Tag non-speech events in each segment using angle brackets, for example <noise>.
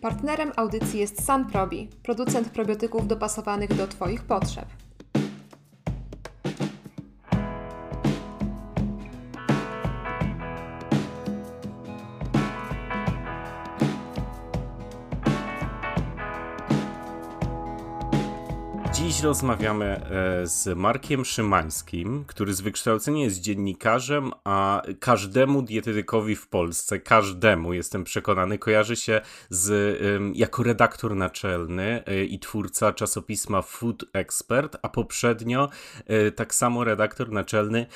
Partnerem audycji jest Sunprobi, producent probiotyków dopasowanych do Twoich potrzeb. Rozmawiamy e, z Markiem Szymańskim, który z wykształcenia jest dziennikarzem, a każdemu dietetykowi w Polsce, każdemu, jestem przekonany, kojarzy się z, jako redaktor naczelny e, i twórca czasopisma Food Expert, a poprzednio e, tak samo redaktor naczelny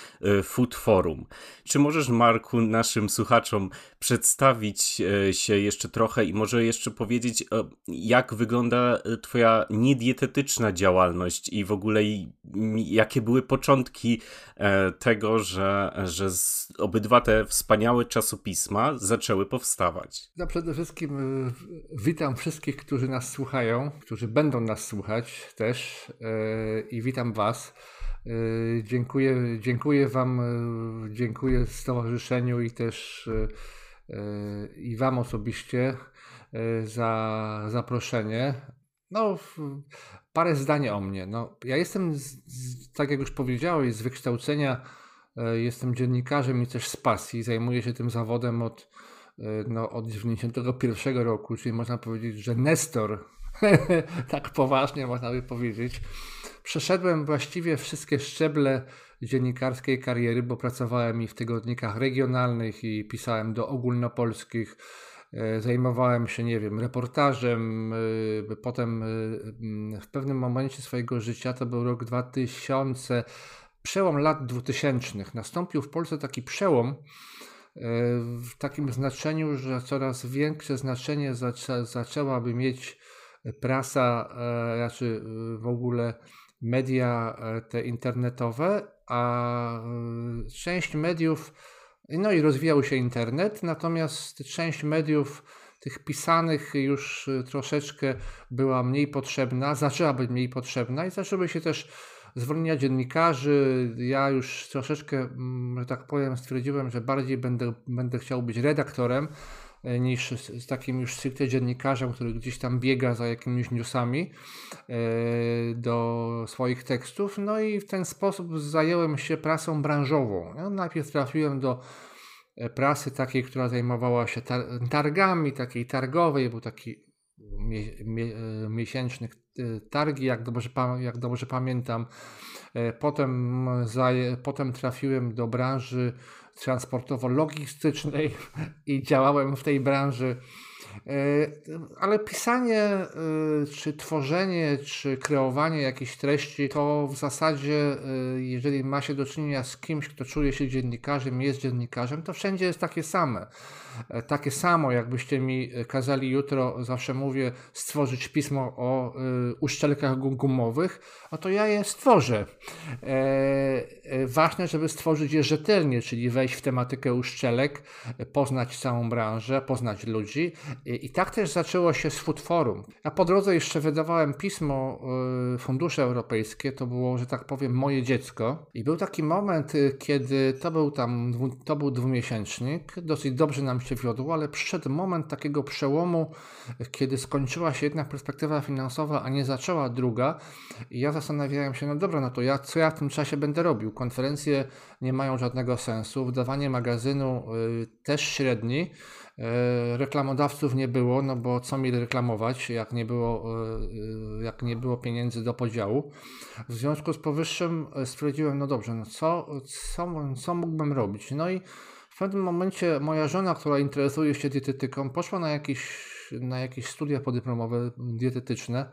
Food Forum. Czy możesz, Marku, naszym słuchaczom przedstawić się jeszcze trochę i może jeszcze powiedzieć, jak wygląda Twoja niedietetyczna działalność? I w ogóle jakie były początki e, tego, że, że obydwa te wspaniałe czasopisma zaczęły powstawać? No przede wszystkim e, witam wszystkich, którzy nas słuchają, którzy będą nas słuchać też e, i witam Was. Dziękuję, dziękuję Wam, dziękuję Stowarzyszeniu i też i Wam osobiście za zaproszenie. No, parę zdań o mnie. No, ja jestem, z, z, tak jak już powiedziałeś, z wykształcenia e, jestem dziennikarzem i też z pasji. Zajmuję się tym zawodem od, e, no, od 91 roku, czyli można powiedzieć, że Nestor, <laughs> tak poważnie można by powiedzieć. Przeszedłem właściwie wszystkie szczeble dziennikarskiej kariery, bo pracowałem i w tygodnikach regionalnych i pisałem do ogólnopolskich zajmowałem się, nie wiem, reportażem. E, potem e, w pewnym momencie swojego życia, to był rok 2000, przełom lat 2000, nastąpił w Polsce taki przełom w takim znaczeniu, że coraz większe znaczenie zaczę, zaczęłaby mieć prasa, znaczy w ogóle media te internetowe, a część mediów no i rozwijał się internet, natomiast część mediów tych pisanych już y, troszeczkę była mniej potrzebna, zaczęła być mniej potrzebna i zaczęły się też zwolnienia dziennikarzy. Ja już troszeczkę, mm, że tak powiem, stwierdziłem, że bardziej będę, będę chciał być redaktorem niż z takim już stricte dziennikarzem, który gdzieś tam biega za jakimiś newsami e, do swoich tekstów. No i w ten sposób zająłem się prasą branżową. No, najpierw trafiłem do E, prasy takiej, która zajmowała się targami, takiej targowej, był taki mie, mie, e, miesięczny e, targi, jak dobrze, jak dobrze pamiętam. Potem, potem trafiłem do branży transportowo-logistycznej i działałem w tej branży E, ale pisanie, e, czy tworzenie, czy kreowanie jakichś treści, to w zasadzie, e, jeżeli ma się do czynienia z kimś, kto czuje się dziennikarzem, jest dziennikarzem, to wszędzie jest takie same. Takie samo, jakbyście mi kazali jutro, zawsze mówię, stworzyć pismo o uszczelkach gumowych, a to ja je stworzę. Ważne, żeby stworzyć je rzetelnie, czyli wejść w tematykę uszczelek, poznać całą branżę, poznać ludzi i tak też zaczęło się z Food Forum. Ja po drodze jeszcze wydawałem pismo Fundusze Europejskie, to było, że tak powiem, moje dziecko. I był taki moment, kiedy to był tam, to był dwumiesięcznik, dosyć dobrze nam się wiodło, ale przyszedł moment takiego przełomu, kiedy skończyła się jedna perspektywa finansowa, a nie zaczęła druga. I ja zastanawiałem się, no dobra, no to ja, co ja w tym czasie będę robił? Konferencje nie mają żadnego sensu, wydawanie magazynu y, też średni. E, reklamodawców nie było, no bo co mieli reklamować, jak nie było, e, jak nie było pieniędzy do podziału. W związku z powyższym e, stwierdziłem, no dobrze, no co, co, co mógłbym robić? No i pewnym momencie moja żona, która interesuje się dietetyką, poszła na jakieś, na jakieś studia podyplomowe dietetyczne.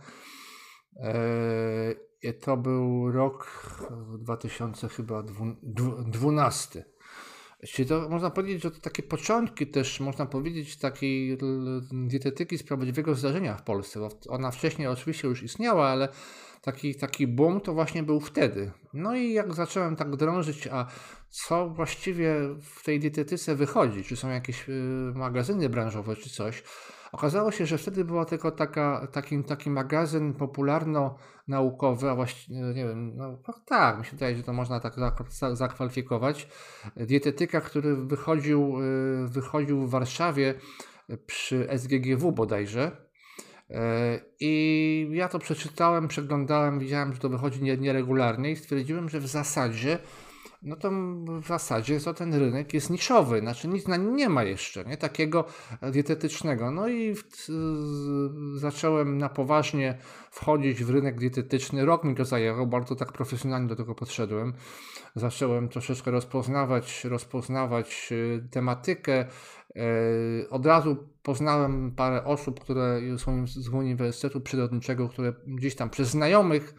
To był rok 2012. Czyli to można powiedzieć, że to takie początki też, można powiedzieć, takiej dietetyki sprawiedliwego zdarzenia w Polsce. Ona wcześniej oczywiście już istniała, ale taki, taki boom to właśnie był wtedy. No i jak zacząłem tak drążyć, a co właściwie w tej dietetyce wychodzi, czy są jakieś y, magazyny branżowe, czy coś, Okazało się, że wtedy była tylko taka, taki, taki magazyn popularno-naukowy, a właściwie, nie wiem, no, tak, mi się że to można tak zakwalifikować. Dietetyka, który wychodził, y, wychodził w Warszawie przy SGGW bodajże. I ja to przeczytałem, przeglądałem, widziałem, że to wychodzi nieregularnie i stwierdziłem, że w zasadzie no to w zasadzie to ten rynek jest niszowy, znaczy nic na nim nie ma jeszcze, nie? takiego dietetycznego. No i w, zacząłem na poważnie wchodzić w rynek dietetyczny. Rok mi to zajęło, bardzo tak profesjonalnie do tego podszedłem. Zacząłem troszeczkę rozpoznawać, rozpoznawać y, tematykę. Y, od razu poznałem parę osób, które są z Uniwersytetu Przyrodniczego, które gdzieś tam przez znajomych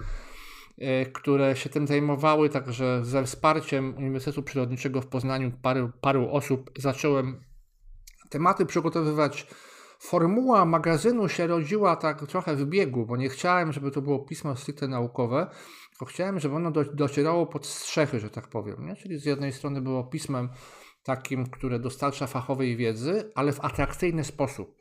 które się tym zajmowały, także ze wsparciem Uniwersytetu Przyrodniczego w Poznaniu paru, paru osób zacząłem tematy przygotowywać. Formuła magazynu się rodziła tak trochę w biegu, bo nie chciałem, żeby to było pismo stricte naukowe, tylko chciałem, żeby ono do, docierało pod strzechy, że tak powiem. Nie? Czyli z jednej strony było pismem takim, które dostarcza fachowej wiedzy, ale w atrakcyjny sposób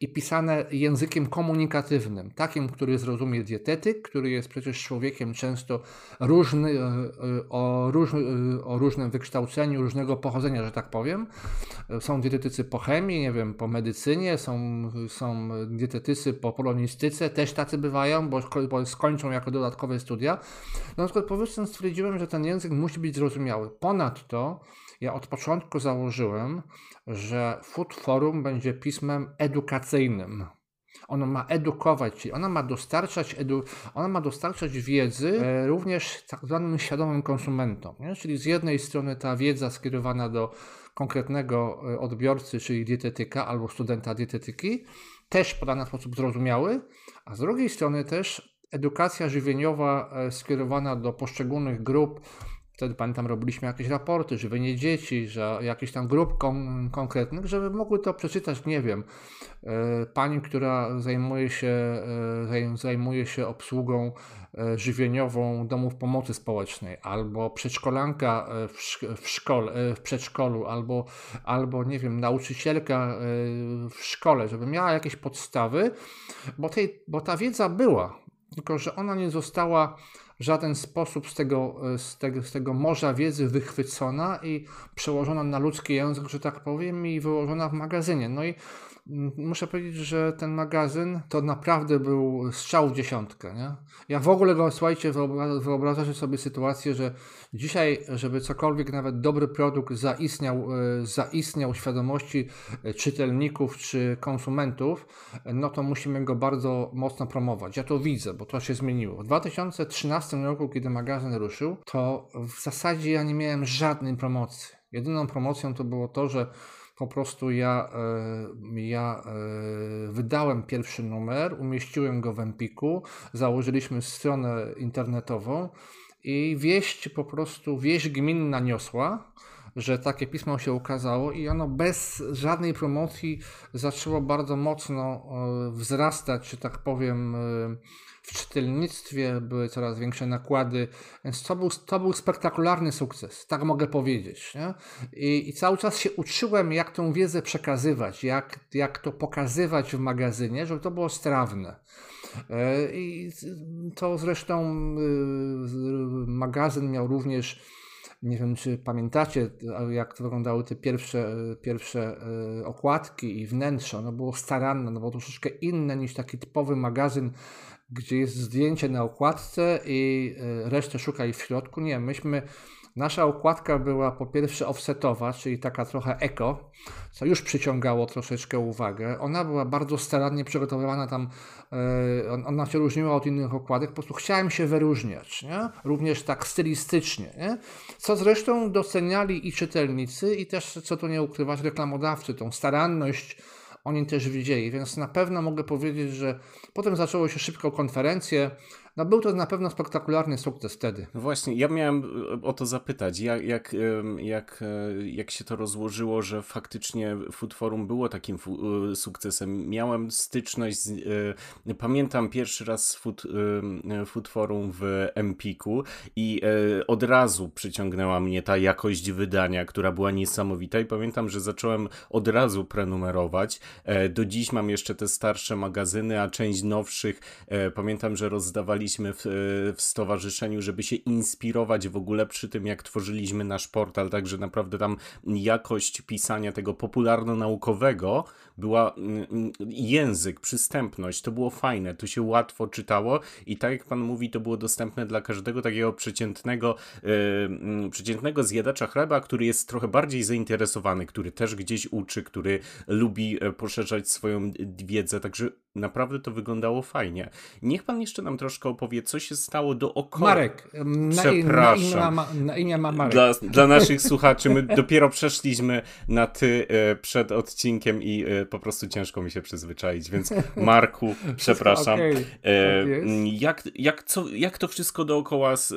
i pisane językiem komunikatywnym, takim, który zrozumie dietetyk, który jest przecież człowiekiem często różny, e, e, o, róż, e, o różnym wykształceniu, różnego pochodzenia, że tak powiem. Są dietetycy po chemii, nie wiem, po medycynie, są, są dietetycy po polonistyce, też tacy bywają, bo, bo skończą jako dodatkowe studia. No, na przykład powiedzmy stwierdziłem, że ten język musi być zrozumiały. Ponadto ja od początku założyłem, że Food Forum będzie pismem edukacyjnym. Ono ma edukować, czyli ona ma dostarczać, edu, ona ma dostarczać wiedzy e, również tak zwanym świadomym konsumentom. Nie? Czyli z jednej strony ta wiedza skierowana do konkretnego e, odbiorcy, czyli dietetyka albo studenta dietetyki, też podana w sposób zrozumiały, a z drugiej strony też edukacja żywieniowa e, skierowana do poszczególnych grup Wtedy pamiętam, robiliśmy jakieś raporty, żywienie dzieci, że jakichś tam grup kon konkretnych, żeby mogły to przeczytać, nie wiem, e, pani, która zajmuje się, e, zajmuje się obsługą e, żywieniową domów pomocy społecznej, albo przedszkolanka w, w, szkole, w przedszkolu, albo, albo nie wiem, nauczycielka w szkole, żeby miała jakieś podstawy, bo, tej, bo ta wiedza była, tylko że ona nie została w żaden sposób z tego, e, z, tego, z tego morza wiedzy wychwycona i przełożona na ludzki język, że tak powiem, i wyłożona w magazynie. No i muszę powiedzieć, że ten magazyn to naprawdę był strzał w dziesiątkę. Nie? Ja w ogóle go, słuchajcie, wyobrażacie sobie sytuację, że dzisiaj, żeby cokolwiek, nawet dobry produkt zaistniał, e, zaistniał w świadomości e, czytelników czy konsumentów, no to musimy go bardzo mocno promować. Ja to widzę, bo to się zmieniło. W 2013 roku, kiedy magazyn ruszył, to w zasadzie ja nie miałem żadnej promocji. Jedyną promocją to było to, że po prostu ja, e, ja e, wydałem pierwszy numer, umieściłem go w Empiku, założyliśmy stronę internetową i wieść po prostu, wieść gminna niosła, że takie pismo się ukazało i ono bez żadnej promocji zaczęło bardzo mocno e, wzrastać, że tak powiem, w czytelnictwie, były coraz większe nakłady, więc to był, to był spektakularny sukces, tak mogę powiedzieć. Nie? I, I cały czas się uczyłem, jak tą wiedzę przekazywać, jak, jak to pokazywać w magazynie, żeby to było strawne. E, I to zresztą y, magazyn miał również nie wiem, czy pamiętacie, jak wyglądały te pierwsze, pierwsze e, okładki i wnętrze. Ono było staranne, no było troszeczkę inne niż taki typowy magazyn gdzie jest zdjęcie na okładce i e, resztę szukaj w środku. Nie, myśmy, nasza okładka była po pierwsze offsetowa, czyli taka trochę eko, co już przyciągało troszeczkę uwagę. Ona była bardzo starannie przygotowywana tam, e, ona się różniła od innych okładek, po prostu chciałem się wyróżniać, nie? również tak stylistycznie, nie? co zresztą doceniali i czytelnicy i też, co tu nie ukrywać, reklamodawcy, tą staranność, oni też widzieli, więc na pewno mogę powiedzieć, że potem zaczęło się szybko konferencje, no był to na pewno spektakularny sukces wtedy. No właśnie, ja miałem e, o to zapytać, jak, jak, jak, e, jak się to rozłożyło, że faktycznie Food Forum było takim e, sukcesem. Miałem styczność, z, pamiętam pierwszy raz Food, Food Forum w Empiku i od razu przyciągnęła mnie ta jakość wydania, która była niesamowita i pamiętam, że zacząłem od razu prenumerować. Do dziś mam jeszcze te starsze magazyny, a część nowszych pamiętam, że rozdawali w, w stowarzyszeniu, żeby się inspirować w ogóle przy tym, jak tworzyliśmy nasz portal, także naprawdę tam jakość pisania tego popularno-naukowego była mm, mm, język, przystępność, to było fajne, to się łatwo czytało i tak jak pan mówi, to było dostępne dla każdego takiego przeciętnego, yy, przeciętnego zjadacza chleba, który jest trochę bardziej zainteresowany, który też gdzieś uczy, który lubi e, poszerzać swoją wiedzę, także naprawdę to wyglądało fajnie. Niech pan jeszcze nam troszkę opowie, co się stało dookoła. Marek, Przepraszam. Na imię, ma, na imię ma Marek. Dla, dla naszych słuchaczy, my dopiero przeszliśmy na ty e, przed odcinkiem i po prostu ciężko mi się przyzwyczaić, więc <laughs> Marku, przepraszam. Okay. Tak jak, jak, co, jak to wszystko dookoła z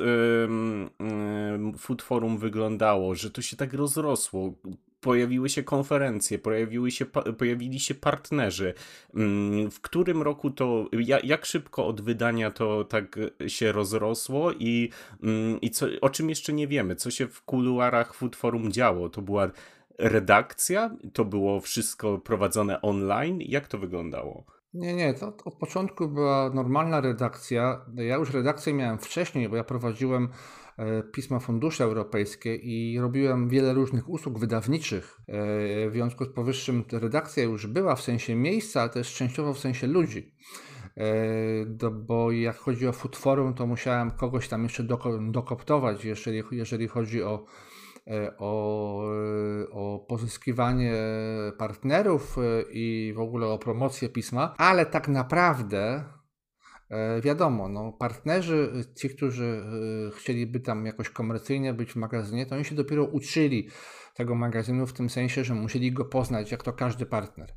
Food Forum wyglądało, że to się tak rozrosło? pojawiły się konferencje, pojawiły się, pojawili się partnerzy. W którym roku to, jak szybko od wydania to tak się rozrosło i, i co, o czym jeszcze nie wiemy, co się w kuluarach Food Forum działo? To była redakcja? To było wszystko prowadzone online? Jak to wyglądało? Nie, nie, to od początku była normalna redakcja. Ja już redakcję miałem wcześniej, bo ja prowadziłem E, pisma Fundusze Europejskie i robiłem wiele różnych usług wydawniczych. E, w związku z powyższym redakcja już była w sensie miejsca, ale też częściowo w sensie ludzi. E, bo jak chodzi o Food Forum, to musiałem kogoś tam jeszcze dokoptować, jeżeli, jeżeli chodzi o, o, o pozyskiwanie partnerów i w ogóle o promocję pisma, ale tak naprawdę E, wiadomo, no, partnerzy, ci, którzy e, chcieliby tam jakoś komercyjnie być w magazynie, to oni się dopiero uczyli tego magazynu w tym sensie, że musieli go poznać, jak to każdy partner.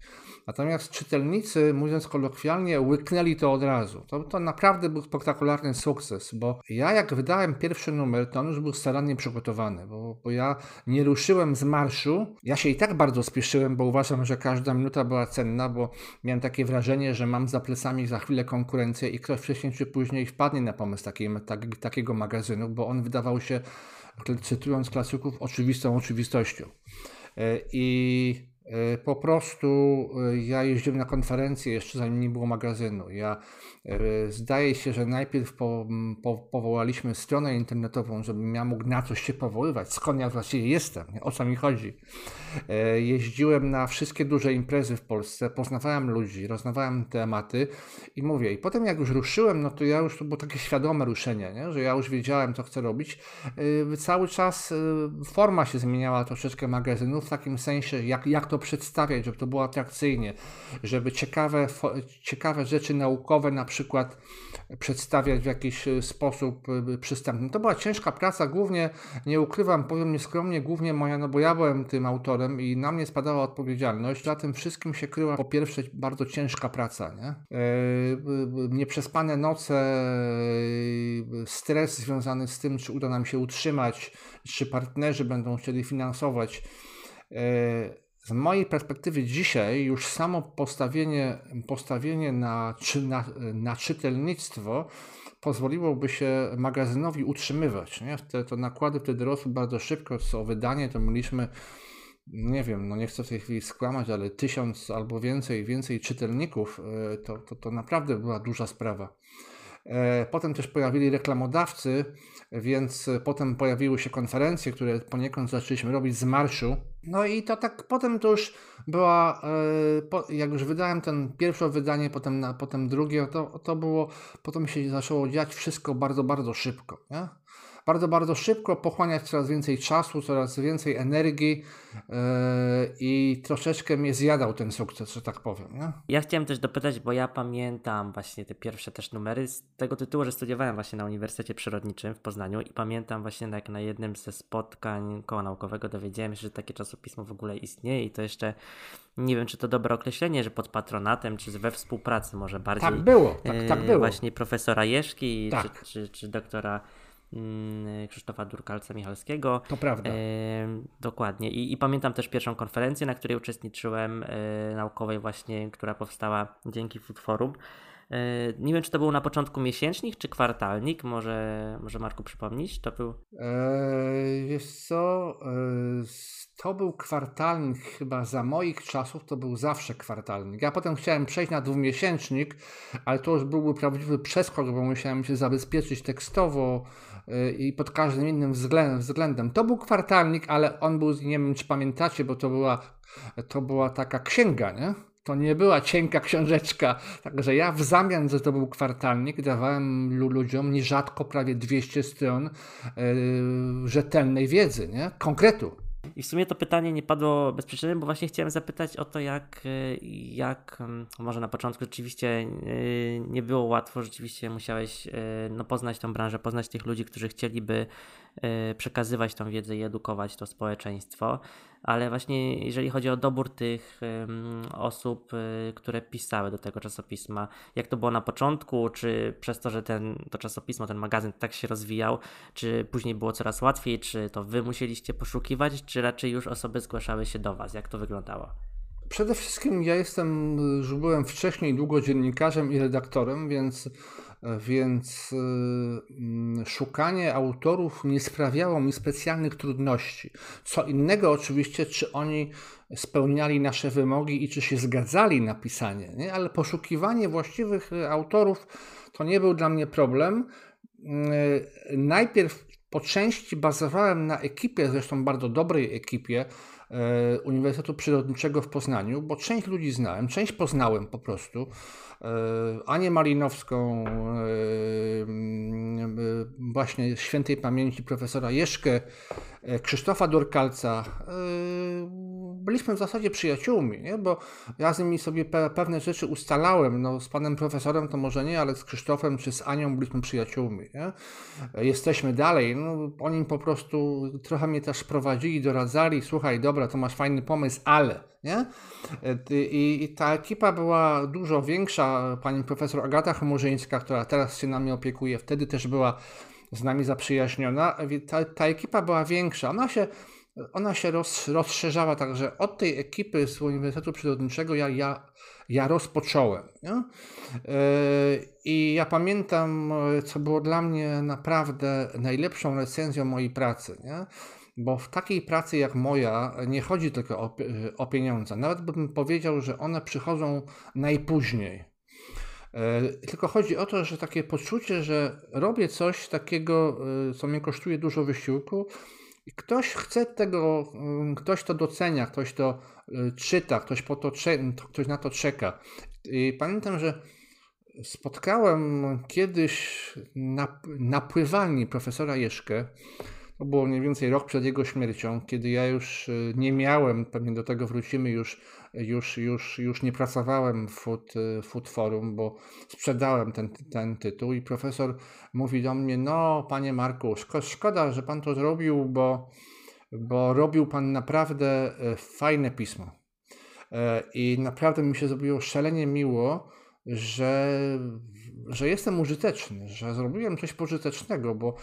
Natomiast czytelnicy, mówiąc kolokwialnie, łyknęli to od razu. To, to naprawdę był spektakularny sukces, bo ja jak wydałem pierwszy numer, to on już był starannie przygotowany, bo, bo ja nie ruszyłem z marszu. Ja się i tak bardzo spieszyłem, bo uważam, że każda minuta była cenna, bo miałem takie wrażenie, że mam za plecami za chwilę konkurencję i ktoś wcześniej czy później wpadnie na pomysł takiej, tak, takiego magazynu, bo on wydawał się, cytując klasyków, oczywistą oczywistością. E, I po prostu e, ja jeździłem na konferencje jeszcze zanim nie było magazynu. Ja e, zdaje się, że najpierw po, po, powołaliśmy stronę internetową, żebym ja mógł na coś się powoływać. Skąd ja właściwie jestem? O co mi chodzi? Jeździłem na wszystkie duże imprezy w Polsce, poznawałem ludzi, rozmawiałem tematy i mówię. I potem jak już ruszyłem, no to ja już to było takie świadome ruszenie, nie? że ja już wiedziałem, co chcę robić. Cały czas forma się zmieniała troszeczkę magazynu w takim sensie, jak, jak to przedstawiać, żeby to było atrakcyjnie, żeby ciekawe, ciekawe rzeczy naukowe na przykład przedstawiać w jakiś e, sposób e, przystępny. To była ciężka praca, głównie, nie ukrywam, powiem nieskromnie, głównie moja, no bo ja byłem tym autorem i na mnie spadała odpowiedzialność. Za tym wszystkim się kryła po pierwsze bardzo ciężka praca, nie? E, nieprzespane noce, stres związany z tym, czy uda nam się utrzymać, czy partnerzy będą chcieli finansować z mojej perspektywy dzisiaj już samo postawienie, postawienie na, czy, na, na czytelnictwo pozwoliłoby się magazynowi utrzymywać. Nie? Te, to nakłady wtedy rosły bardzo szybko, co wydanie to mieliśmy nie wiem, no nie chcę w tej chwili skłamać, ale tysiąc albo więcej, więcej czytelników, e, to, to, to naprawdę była duża sprawa. E, potem też pojawili reklamodawcy, więc potem pojawiły się konferencje, które poniekąd zaczęliśmy robić z marszu. No i to tak potem to już była, e, jak już wydałem ten pierwsze wydanie, potem, na, potem drugie, to, to było, potem się zaczęło dziać wszystko bardzo, bardzo szybko. Nie? Bardzo, bardzo szybko, pochłaniać coraz więcej czasu, coraz więcej energii yy, i troszeczkę mnie zjadał ten sukces, że tak powiem. Nie? Ja chciałem też dopytać, bo ja pamiętam właśnie te pierwsze też numery z tego tytułu, że studiowałem właśnie na Uniwersytecie Przyrodniczym w Poznaniu i pamiętam właśnie jak na jednym ze spotkań koła naukowego dowiedziałem się, że takie czasopismo w ogóle istnieje i to jeszcze nie wiem, czy to dobre określenie, że pod patronatem, czy we współpracy może bardziej. Tak było, tak, tak było. Właśnie profesora Jeszki, tak. czy, czy, czy doktora Krzysztofa Durkalca-Michalskiego. To prawda. E, dokładnie. I, I, pamiętam też pierwszą konferencję, na której uczestniczyłem, e, naukowej właśnie, która powstała dzięki Food Forum. E, nie wiem, czy to był na początku miesięcznik, czy kwartalnik. Może, może Marku przypomnieć? To był. Eee, wiesz co? Eee, to był kwartalnik chyba za moich czasów, to był zawsze kwartalnik. Ja potem chciałem przejść na dwumiesięcznik, ale to już byłby prawdziwy przeskok, bo musiałem się zabezpieczyć tekstowo i pod każdym innym względem. To był kwartalnik, ale on był, nie wiem czy pamiętacie, bo to była, to była taka księga, nie? To nie była cienka książeczka. Także ja w zamian, że to był kwartalnik, dawałem ludziom nierzadko prawie 200 stron yy, rzetelnej wiedzy, nie? konkretu. I w sumie to pytanie nie padło bez przyczyny, bo właśnie chciałem zapytać o to, jak, y, jak mm, może na początku rzeczywiście y, nie było łatwo, rzeczywiście musiałeś y, no, poznać tą branżę, poznać tych ludzi, którzy chcieliby przekazywać tą wiedzę i edukować to społeczeństwo ale właśnie jeżeli chodzi o dobór tych osób, które pisały do tego czasopisma, jak to było na początku, czy przez to, że ten, to czasopismo, ten magazyn tak się rozwijał, czy później było coraz łatwiej, czy to wy musieliście poszukiwać, czy raczej już osoby zgłaszały się do was? Jak to wyglądało? Przede wszystkim ja jestem, już byłem wcześniej długo dziennikarzem i redaktorem, więc więc y, mm, szukanie autorów nie sprawiało mi specjalnych trudności. Co innego oczywiście, czy oni spełniali nasze wymogi i czy się zgadzali na pisanie, nie? ale poszukiwanie właściwych y, autorów to nie był dla mnie problem. Y, najpierw po części bazowałem na ekipie, zresztą bardzo dobrej ekipie, Uniwersytetu Przyrodniczego w Poznaniu, bo część ludzi znałem, część poznałem po prostu. E, Anię Malinowską, e, właśnie świętej pamięci profesora Jeszkę, e, Krzysztofa Durkalca. Byliśmy w zasadzie przyjaciółmi, nie? bo ja z nimi sobie pewne rzeczy ustalałem. No, z panem profesorem to może nie, ale z Krzysztofem czy z Anią byliśmy przyjaciółmi. Nie? Jesteśmy dalej. No, oni po prostu trochę mnie też prowadzili, doradzali. Słuchaj, dobra, to masz fajny pomysł, ale nie? I, I, ta ekipa była dużo większa. Pani profesor Agata Chmurzyńska, która teraz się nami opiekuje, wtedy też była z nami zaprzyjaźniona. Ta, ta ekipa była większa. Ona się, ona się roz, rozszerzała, także od tej ekipy z Uniwersytetu Przyrodniczego ja, ja, ja rozpocząłem. Nie? E, I ja pamiętam, co było dla mnie naprawdę najlepszą recenzją mojej pracy. Nie? bo w takiej pracy jak moja nie chodzi tylko o, o pieniądze. Nawet bym powiedział, że one przychodzą najpóźniej. E, tylko chodzi o to, że takie poczucie, że robię coś takiego, e, co mnie kosztuje dużo wysiłku, i ktoś chce tego, mm, ktoś to docenia, ktoś to e, czyta, ktoś, po to, ktoś na to czeka. I pamiętam, że spotkałem kiedyś na, na pływalni profesora Jeszkę, to było mniej więcej rok przed jego śmiercią, kiedy ja już y, nie miałem, pewnie do tego wrócimy, już, już, już, już nie pracowałem w Food, Food Forum, bo sprzedałem ten, ten tytuł i profesor mówi do mnie, no panie Marku, szkoda, że pan to zrobił, bo, bo robił pan naprawdę y, fajne pismo. I naprawdę mi się zrobiło szalenie miło, że, że jestem użyteczny, że zrobiłem coś pożytecznego, bo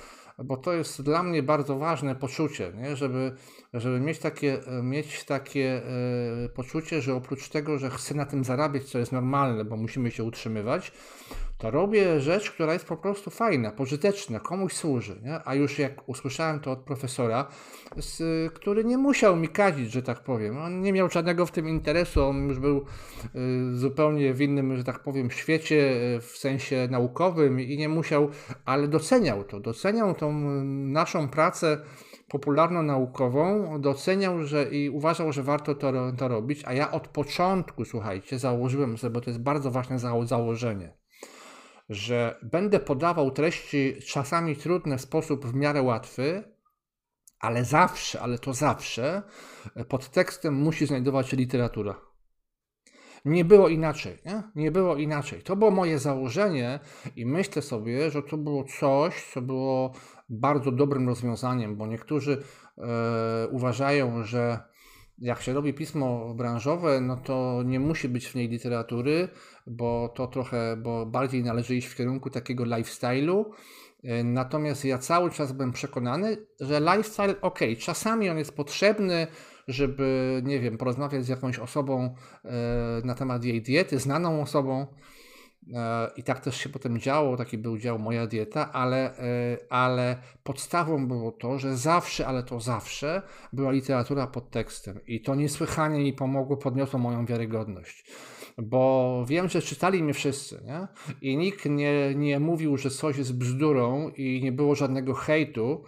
bo to jest dla mnie bardzo ważne poczucie, nie? Żeby, żeby mieć takie, mieć takie e, poczucie, że oprócz tego, że chcę na tym zarabiać, co jest normalne, bo musimy się utrzymywać, to robię rzecz, która jest po prostu fajna, pożyteczna, komuś służy. Nie? A już jak usłyszałem to od profesora, z, który nie musiał mi kadzić, że tak powiem. On nie miał żadnego w tym interesu, on już był y, zupełnie w innym, że tak powiem, świecie, y, w sensie naukowym i nie musiał, ale doceniał to. Doceniał tą naszą pracę popularno-naukową, doceniał że i uważał, że warto to, to robić, a ja od początku, słuchajcie, założyłem sobie, bo to jest bardzo ważne założenie że będę podawał treści czasami trudne w sposób w miarę łatwy, ale zawsze, ale to zawsze pod tekstem musi znajdować się literatura. Nie było inaczej, nie? Nie było inaczej. To było moje założenie i myślę sobie, że to było coś, co było bardzo dobrym rozwiązaniem, bo niektórzy e, uważają, że jak się robi pismo branżowe, no to nie musi być w niej literatury, bo to trochę, bo bardziej należy iść w kierunku takiego lifestyle'u. E, natomiast ja cały czas byłem przekonany, że lifestyle, ok, czasami on jest potrzebny, żeby, nie wiem, porozmawiać z jakąś osobą e, na temat jej diety, znaną osobą, I tak też się potem działo, taki był dział Moja Dieta, ale, e, ale podstawą było to, że zawsze, ale to zawsze była literatura pod tekstem. I to niesłychanie mi pomogło, podniosło moją wiarygodność. Bo wiem, że czytali mnie wszyscy, nie? I nikt nie, nie mówił, że coś jest bzdurą i nie było żadnego hejtu,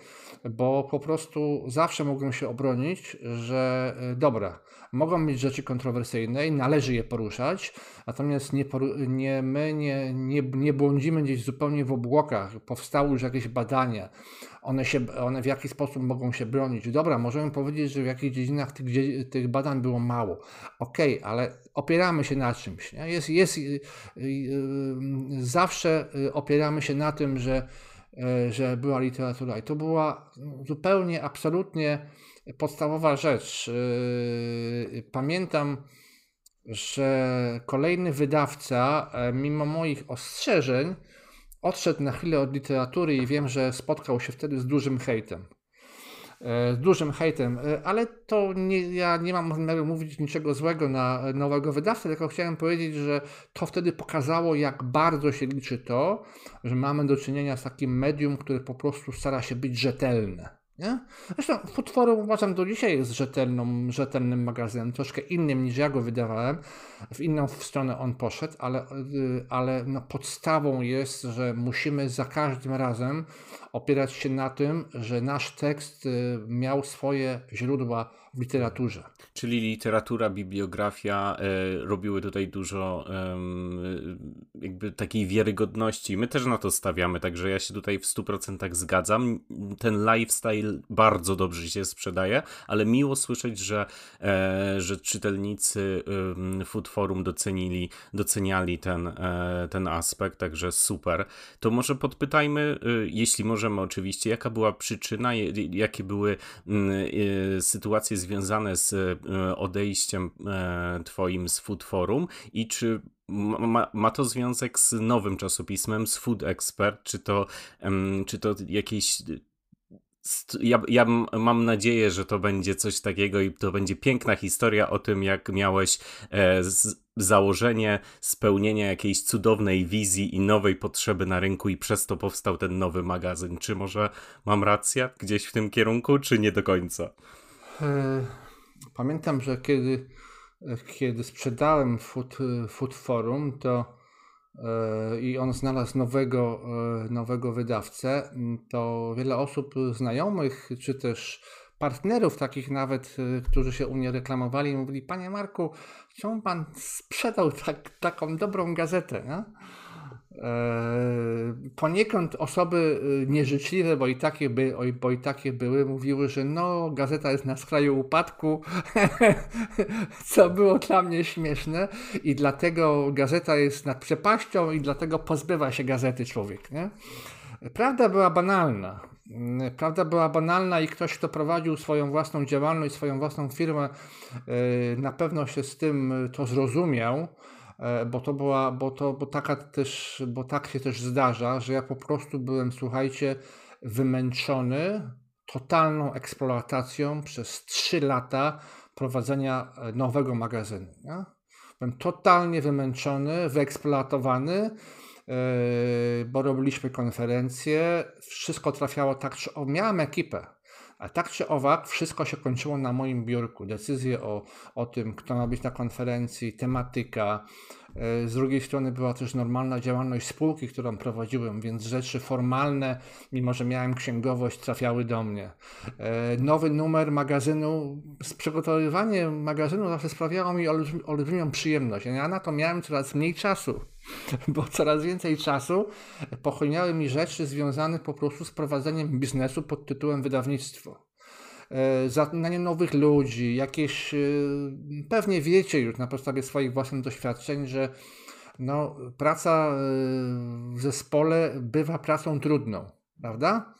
bo po prostu zawsze mogłem się obronić, że e, dobra, mogą być rzeczy kontrowersyjne i należy je poruszać, natomiast nie, nie, my nie, nie, nie błądzimy gdzieś zupełnie w obłokach. Powstały już jakieś badania, one, się, one w jaki sposób mogą się bronić. Dobra, możemy powiedzieć, że w jakichś dziedzinach tych, tych badań było mało. Okej, okay, ale opieramy się na czymś. Nie? Jest, jest, yy, yy, zawsze opieramy się na tym, że, że była literatura i to była zupełnie, absolutnie podstawowa rzecz. Yy, pamiętam, że kolejny wydawca, e, mimo moich ostrzeżeń, odszedł na chwilę od literatury i wiem, że spotkał się wtedy z dużym hejtem. E, z dużym hejtem, e, ale to nie, ja nie mam zamiaru mówić niczego złego na nowego wydawcę, tylko chciałem powiedzieć, że to wtedy pokazało, jak bardzo się liczy to, że mamy do czynienia z takim medium, które po prostu stara się być rzetelne. Nie? Zresztą Footforum uważam do dzisiaj jest rzetelną, rzetelnym magazynem, troszkę innym niż ja go wydawałem. W inną stronę on poszedł, ale, y, ale no podstawą jest, że musimy za każdym razem opierać się na tym, że nasz tekst y, miał swoje źródła w literaturze. Czyli literatura, bibliografia e, robiły tutaj dużo e, jakby takiej wiarygodności. My też na to stawiamy, także ja się tutaj w 100% zgadzam. Ten lifestyle bardzo dobrze się sprzedaje, ale miło słyszeć, że, e, że czytelnicy Food Forum docenili, doceniali ten, e, ten aspekt, także super. To może podpytajmy, jeśli możemy oczywiście, jaka była przyczyna, jakie były sytuacje związane z e, odejściem e, Twoim z Food Forum i czy ma, ma, to związek z nowym czasopismem, z Food Expert, czy to, czy to jakieś ja, ja, mam nadzieję, że to będzie coś takiego i to będzie piękna historia o tym, jak miałeś e, z, założenie spełnienia jakiejś cudownej wizji i nowej potrzeby na rynku i przez to powstał ten nowy magazyn. Czy może mam rację gdzieś w tym kierunku, czy nie do końca? E, pamiętam, że kiedy, kiedy sprzedałem Food, Food Forum, to e, i on znalazł nowego, e, nowego wydawcę, to wiele osób znajomych, czy też partnerów takich nawet, którzy się u mnie reklamowali, mówili, panie Marku, czemu pan sprzedał tak, taką dobrą gazetę? Nie? E, poniekąd osoby y, nieżyczliwe, bo i, takie by, bo i takie były, mówiły, że no, gazeta jest na skraju upadku, <laughs> co było dla mnie śmieszne i dlatego gazeta jest nad przepaścią i dlatego pozbywa się gazety człowiek. Nie? Prawda była banalna. Prawda była banalna i ktoś, kto prowadził swoją własną działalność, swoją własną firmę, y, na pewno się z tym to zrozumiał bo to była, bo to, bo taka też, bo tak się też zdarza, że ja po prostu byłem, słuchajcie, wymęczony totalną eksploatacją przez 3 lata prowadzenia e, nowego magazynu. Nie? Byłem totalnie wymęczony, wyeksploatowany, yy, bo robiliśmy konferencje, wszystko trafiało tak, że miałem ekipę. A tak czy owak, wszystko się kończyło na moim biurku. Decyzje o, o tym, kto ma być na konferencji, tematyka. E, z drugiej strony była też normalna działalność spółki, którą prowadziłem, więc rzeczy formalne, mimo że miałem księgowość, trafiały do mnie. E, nowy numer magazynu, przygotowywanie magazynu zawsze sprawiało mi olbrzymią przyjemność. Ja na to miałem coraz mniej czasu. <laughs> bo coraz więcej czasu pochłaniały mi rzeczy związane po prostu z prowadzeniem biznesu pod tytułem wydawnictwo. E, zatrudnianie nowych ludzi, jakieś, e, pewnie wiecie już na podstawie swoich własnych doświadczeń, że no, praca e, w zespole bywa pracą trudną, prawda?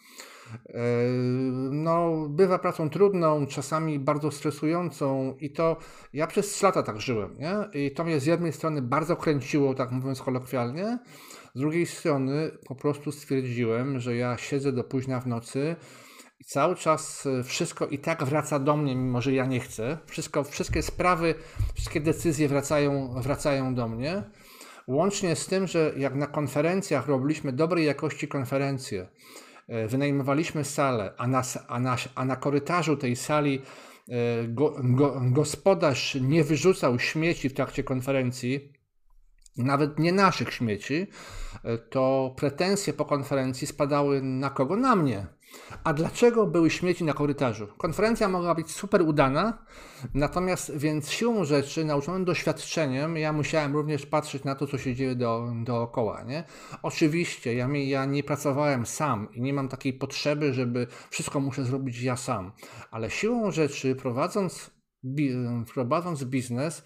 No, bywa pracą trudną, czasami bardzo stresującą i to ja przez 3 lata tak żyłem, nie? I to mnie z jednej strony bardzo kręciło, tak mówiąc kolokwialnie, z drugiej strony po prostu stwierdziłem, że ja siedzę do późna w nocy i cały czas wszystko i tak wraca do mnie, mimo że ja nie chcę. Wszystko, wszystkie sprawy, wszystkie decyzje wracają, wracają do mnie Łącznie z tym, że jak na konferencjach robiliśmy dobrej jakości konferencje, e, wynajmowaliśmy salę, a na, a na, a na korytarzu tej sali e, go, go, gospodarz nie wyrzucał śmieci w trakcie konferencji, nawet nie naszych śmieci, e, to pretensje po konferencji spadały na kogo? Na mnie. A dlaczego były śmieci na korytarzu? Konferencja mogła być super udana, natomiast więc siłą rzeczy, nauczonym doświadczeniem, ja musiałem również patrzeć na to, co się dzieje do, dookoła. Nie? Oczywiście, ja, ja nie pracowałem sam i nie mam takiej potrzeby, żeby wszystko muszę zrobić ja sam, ale siłą rzeczy, prowadząc, prowadząc biznes,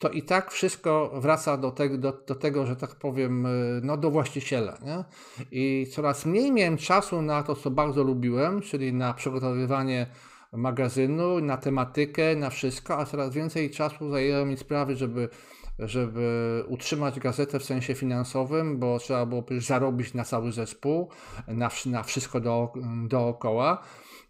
to i tak wszystko wraca do, te, do, do, tego, że tak powiem, y, no do właściciela. Nie? I coraz mniej miałem czasu na to, co bardzo lubiłem, czyli na przygotowywanie magazynu, na tematykę, na wszystko, a coraz więcej czasu zajęło mi sprawy, żeby, żeby utrzymać gazetę w sensie finansowym, bo trzeba było zarobić na cały zespół, na, na wszystko do, dookoła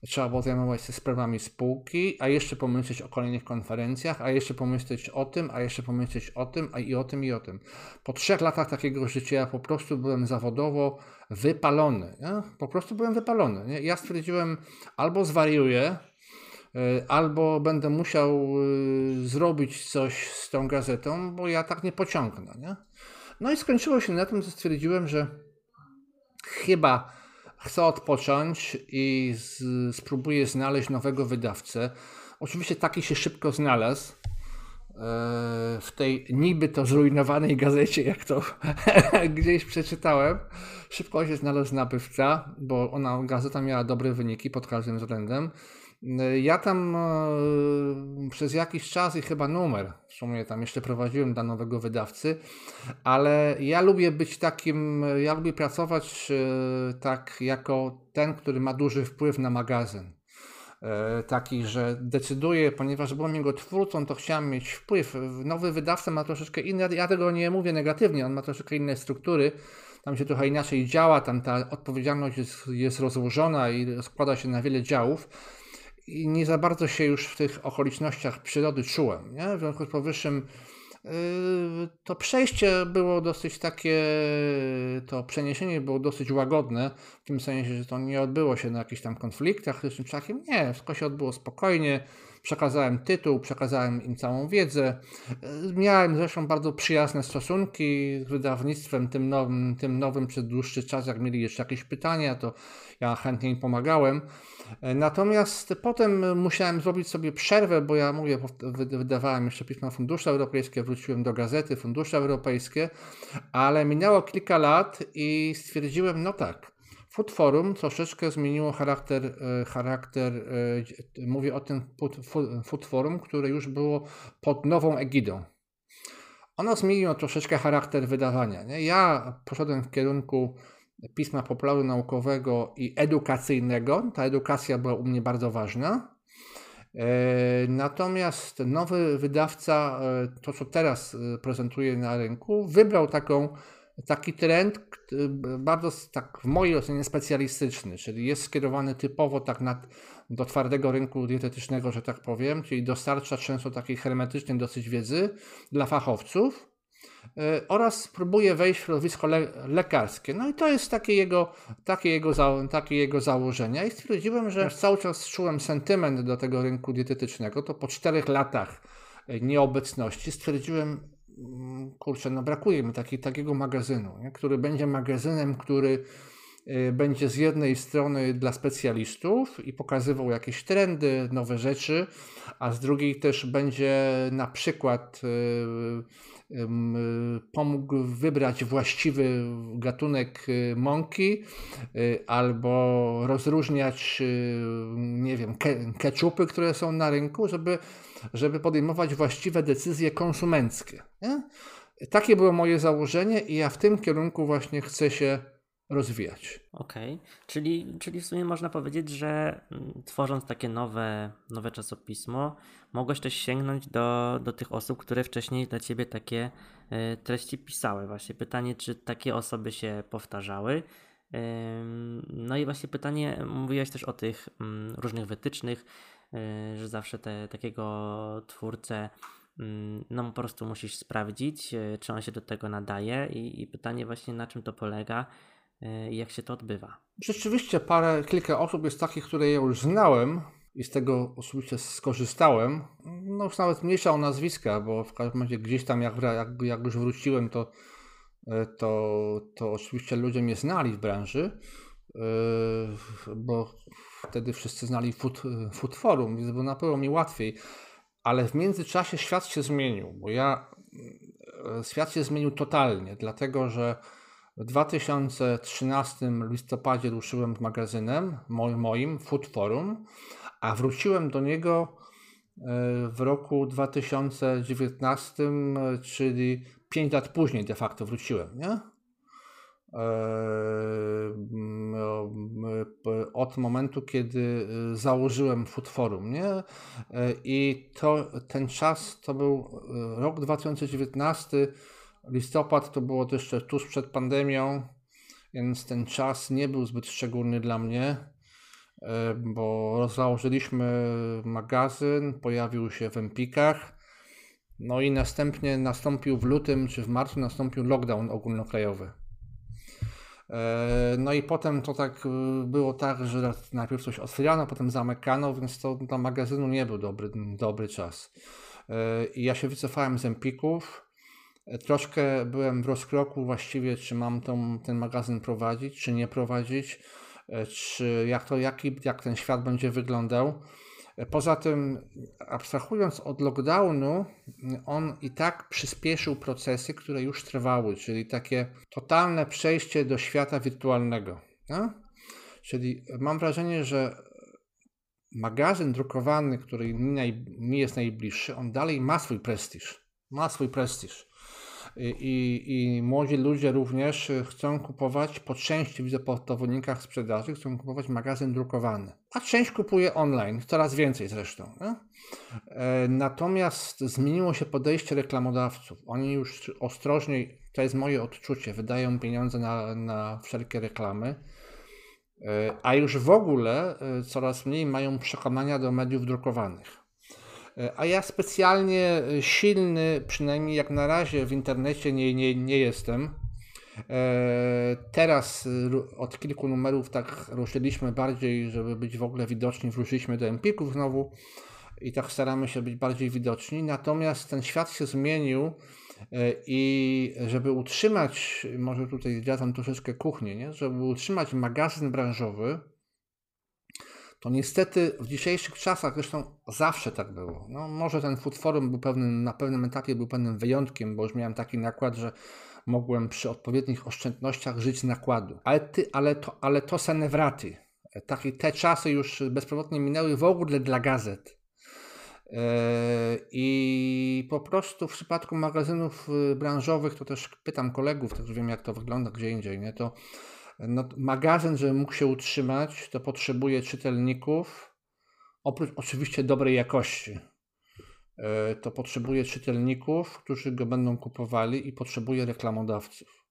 trzeba było zajmować się sprawami spółki, a jeszcze pomyśleć o kolejnych konferencjach, a jeszcze pomyśleć o tym, a jeszcze pomyśleć o tym, a i o tym, i o tym. Po trzech latach takiego życia ja po prostu byłem zawodowo wypalony. Nie? Po prostu byłem wypalony. Nie? Ja stwierdziłem, albo zwariuję, y, albo będę musiał y, zrobić coś z tą gazetą, bo ja tak nie pociągnę. Nie? No i skończyło się na tym, że stwierdziłem, że chyba chcę odpocząć i z, spróbuję znaleźć nowego wydawcę. Oczywiście taki się szybko znalazł e, w tej niby to zrujnowanej gazecie, jak to <laughs> gdzieś przeczytałem. Szybko się znalazł nabywca, bo ona, gazeta miała dobre wyniki pod każdym względem. Ja tam e, przez jakiś czas i chyba numer, w sumie tam jeszcze prowadziłem dla nowego wydawcy, ale ja lubię być takim, ja lubię pracować e, tak jako ten, który ma duży wpływ na magazyn. E, taki, że decyduje, ponieważ byłem jego twórcą, to chciałem mieć wpływ. Nowy wydawca ma troszeczkę inne, ja tego nie mówię negatywnie, on ma troszeczkę inne struktury, tam się trochę inaczej działa, tam ta odpowiedzialność jest, jest rozłożona i składa się na wiele działów i nie za bardzo się już w tych okolicznościach przyrody czułem. Nie? W związku z powyższym yy, to przejście było dosyć takie, to przeniesienie było dosyć łagodne, w tym sensie, że to nie odbyło się na jakichś tam konfliktach czy czymś takim. Nie, wszystko się odbyło spokojnie. Przekazałem tytuł, przekazałem im całą wiedzę. Yy, miałem zresztą bardzo przyjazne stosunki z wydawnictwem tym nowym, tym nowym przez dłuższy czas. Jak mieli jeszcze jakieś pytania, to ja chętnie im pomagałem. Natomiast potem musiałem zrobić sobie przerwę, bo ja mówię, wydawałem jeszcze pisma Fundusze Europejskie, wróciłem do gazety Fundusze Europejskie, ale minęło kilka lat i stwierdziłem, no tak, Food Forum troszeczkę zmieniło charakter, e, charakter e, mówię o tym Food Forum, które już było pod nową egidą. Ono zmieniło troszeczkę charakter wydawania. Nie? Ja poszedłem w kierunku pisma popularu naukowego i edukacyjnego. Ta edukacja była u mnie bardzo ważna. E, natomiast nowy wydawca, e, to co teraz e, prezentuje na rynku, wybrał taką, taki trend bardzo tak w mojej ocenie specjalistyczny, czyli jest skierowany typowo tak na, do twardego rynku dietetycznego, że tak powiem, czyli dostarcza często takiej hermetycznej dosyć wiedzy dla fachowców, oraz próbuje wejść w środowisko le lekarskie. No i to jest takie jego, takie jego, takie jego założenia. I stwierdziłem, że cały czas czułem sentyment do tego rynku dietetycznego. To po czterech latach e, nieobecności stwierdziłem, mm, kurczę, no brakuje mi taki, takiego magazynu, nie? który będzie magazynem, który e, będzie z jednej strony dla specjalistów i pokazywał jakieś trendy, nowe rzeczy, a z drugiej też będzie na przykład pomógł wybrać właściwy gatunek y, mąki y, albo rozróżniać, y, nie wiem, ke keczupy, które są na rynku, żeby, żeby podejmować właściwe decyzje konsumenckie. Nie? Takie było moje założenie i ja w tym kierunku właśnie chcę się rozwijać. Okej, okay. czyli, czyli w sumie można powiedzieć, że mm, tworząc takie nowe, nowe czasopismo, mogłeś też sięgnąć do, do tych osób, które wcześniej dla ciebie takie e, treści pisały. Właśnie pytanie, czy takie osoby się powtarzały. No i właśnie pytanie, mówiłeś też o tych mm, różnych wytycznych, e, że zawsze te, takiego twórcę mm, no po prostu musisz sprawdzić, e, czy on się do tego nadaje i, i pytanie właśnie na czym to polega i jak się to odbywa. Rzeczywiście parę, kilka osób jest takich, które ja już znałem i z tego osobiście skorzystałem. No już nawet mniejsza o nazwiska, bo w każdym razie gdzieś tam jak, jak, jak już wróciłem, to, e, to, to oczywiście ludzie mnie znali w branży, bo wtedy wszyscy znali Food, food Forum, więc było na pewno mi łatwiej. Ale w międzyczasie świat się zmienił, bo ja świat się zmienił totalnie, dlatego że w 2013 listopadzie ruszyłem z magazynem moim, moim Food Forum, a wróciłem do niego e, w roku 2019, czyli 5 lat później de facto wróciłem, nie? E, od momentu, kiedy e, założyłem Food Forum, nie? I to, ten czas to był rok 2019, Listopad to było jeszcze tuż przed pandemią, więc ten czas nie był zbyt szczególny dla mnie, e, bo założyliśmy magazyn, pojawił się w Empikach, no i następnie nastąpił w lutym czy w marcu nastąpił lockdown ogólnokrajowy. No i potem to tak e, było tak, że najpierw coś otwierano, potem zamykano, więc to dla magazynu nie był dobry, dobry czas. I ja się wycofałem z Empików. Troszkę byłem w rozkroku właściwie, czy mam tą, ten magazyn prowadzić, czy nie prowadzić, czy jak, to, jaki, jak ten świat będzie wyglądał. E, poza tym, abstrahując od lockdownu, on i tak przyspieszył procesy, które już trwały, czyli takie totalne przejście do świata wirtualnego. No? Czyli mam wrażenie, że magazyn drukowany, który mi, naj, mi jest najbliższy, on dalej ma swój prestiż. Ma swój prestiż i, i młodzi ludzie również chcą kupować, po części widzę po dowodnikach sprzedaży, chcą kupować magazyn drukowany. A część kupuje online, coraz więcej zresztą. Nie? E, natomiast zmieniło się podejście reklamodawców. Oni już ostrożniej, to jest moje odczucie, wydają pieniądze na, na wszelkie reklamy. E, a już w ogóle e, coraz mniej mają przekonania do mediów drukowanych. E, a ja specjalnie e, silny, przynajmniej jak na razie w internecie nie, nie, nie jestem. E, teraz od kilku numerów tak ruszyliśmy bardziej, żeby być w ogóle widoczni, wróciliśmy do Empików znowu i tak staramy się być bardziej widoczni. Natomiast ten świat się zmienił i żeby utrzymać, może tutaj zdradzam troszeczkę kuchnię, nie? żeby utrzymać magazyn branżowy, to niestety w dzisiejszych czasach, zresztą zawsze tak było. No, może ten Food Forum był pewnym, na pewnym etapie był pewnym wyjątkiem, bo już miałem taki nakład, że mogłem przy odpowiednich oszczędnościach żyć z nakładu. Ale, ty, ale, to, ale to se wraty. Takie, te czasy już bezpowrotnie minęły w ogóle dla gazet. E, I po prostu w przypadku magazynów y, branżowych, to też pytam kolegów, też wiem jak to wygląda gdzie indziej, nie? to no, magazyn, żeby mógł się utrzymać, to potrzebuje czytelników, oprócz oczywiście dobrej jakości. E, to potrzebuje czytelników, którzy go będą kupowali i potrzebuje reklamodawców.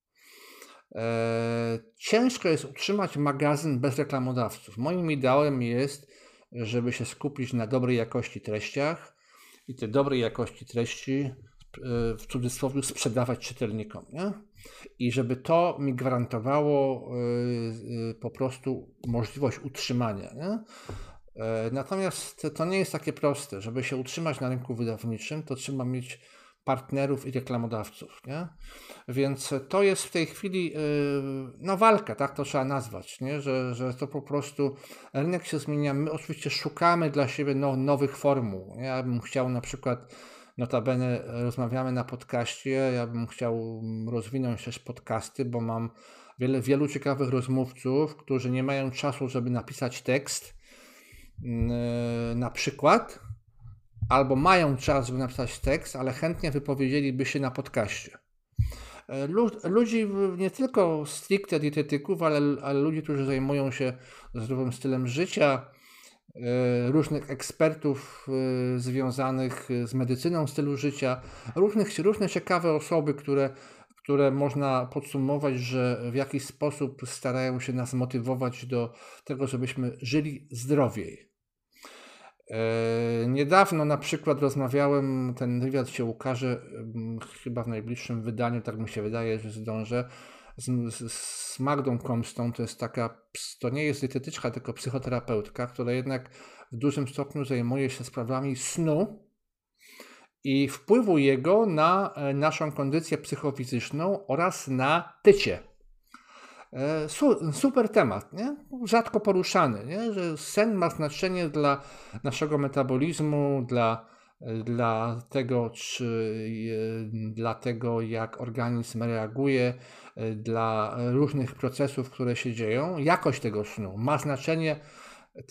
E, ciężko jest utrzymać magazyn bez reklamodawców. Moim ideałem jest, żeby się skupić na dobrej jakości treściach i te dobrej jakości treści E, w cudzysłowie sprzedawać czytelnikom. Nie? I żeby to mi gwarantowało e, e, po prostu możliwość utrzymania. Nie? Natomiast to nie jest takie proste. Żeby się utrzymać na rynku wydawniczym, to trzeba mieć partnerów i reklamodawców. Nie? Więc to jest w tej chwili no, walka, tak to trzeba nazwać, nie? Że, że to po prostu rynek się zmienia. My oczywiście szukamy dla siebie no, nowych formuł. Ja bym chciał na przykład Notabene rozmawiamy na podcaście. Ja bym chciał rozwinąć też podcasty, bo mam wiele, wielu ciekawych rozmówców, którzy nie mają czasu, żeby napisać tekst mm, na przykład, albo mają czas, żeby napisać tekst, ale chętnie wypowiedzieliby się na podcaście. E, ludzi, nie tylko stricte dietetyków, ale, ale ludzi, którzy zajmują się zdrowym stylem życia, E, różnych ekspertów e, związanych z medycyną stylu życia, różnych, różne ciekawe osoby, które, które można podsumować, że w jakiś sposób starają się nas motywować do tego, żebyśmy żyli zdrowiej. E, niedawno na przykład rozmawiałem, ten wywiad się ukaże chyba w najbliższym wydaniu, tak mi się wydaje, że zdążę, z, z, Magdą Komstą. To jest taka, to nie jest dietetyczka, tylko psychoterapeutka, która jednak w dużym stopniu zajmuje się sprawami snu i wpływu jego na e, naszą kondycję psychofizyczną oraz na tycie. E, super temat, nie? rzadko poruszany, nie? że sen ma znaczenie dla naszego metabolizmu, dla, dla, tego, czy, dla tego, jak organizm reaguje, dla różnych procesów, które się dzieją. Jakość tego snu ma znaczenie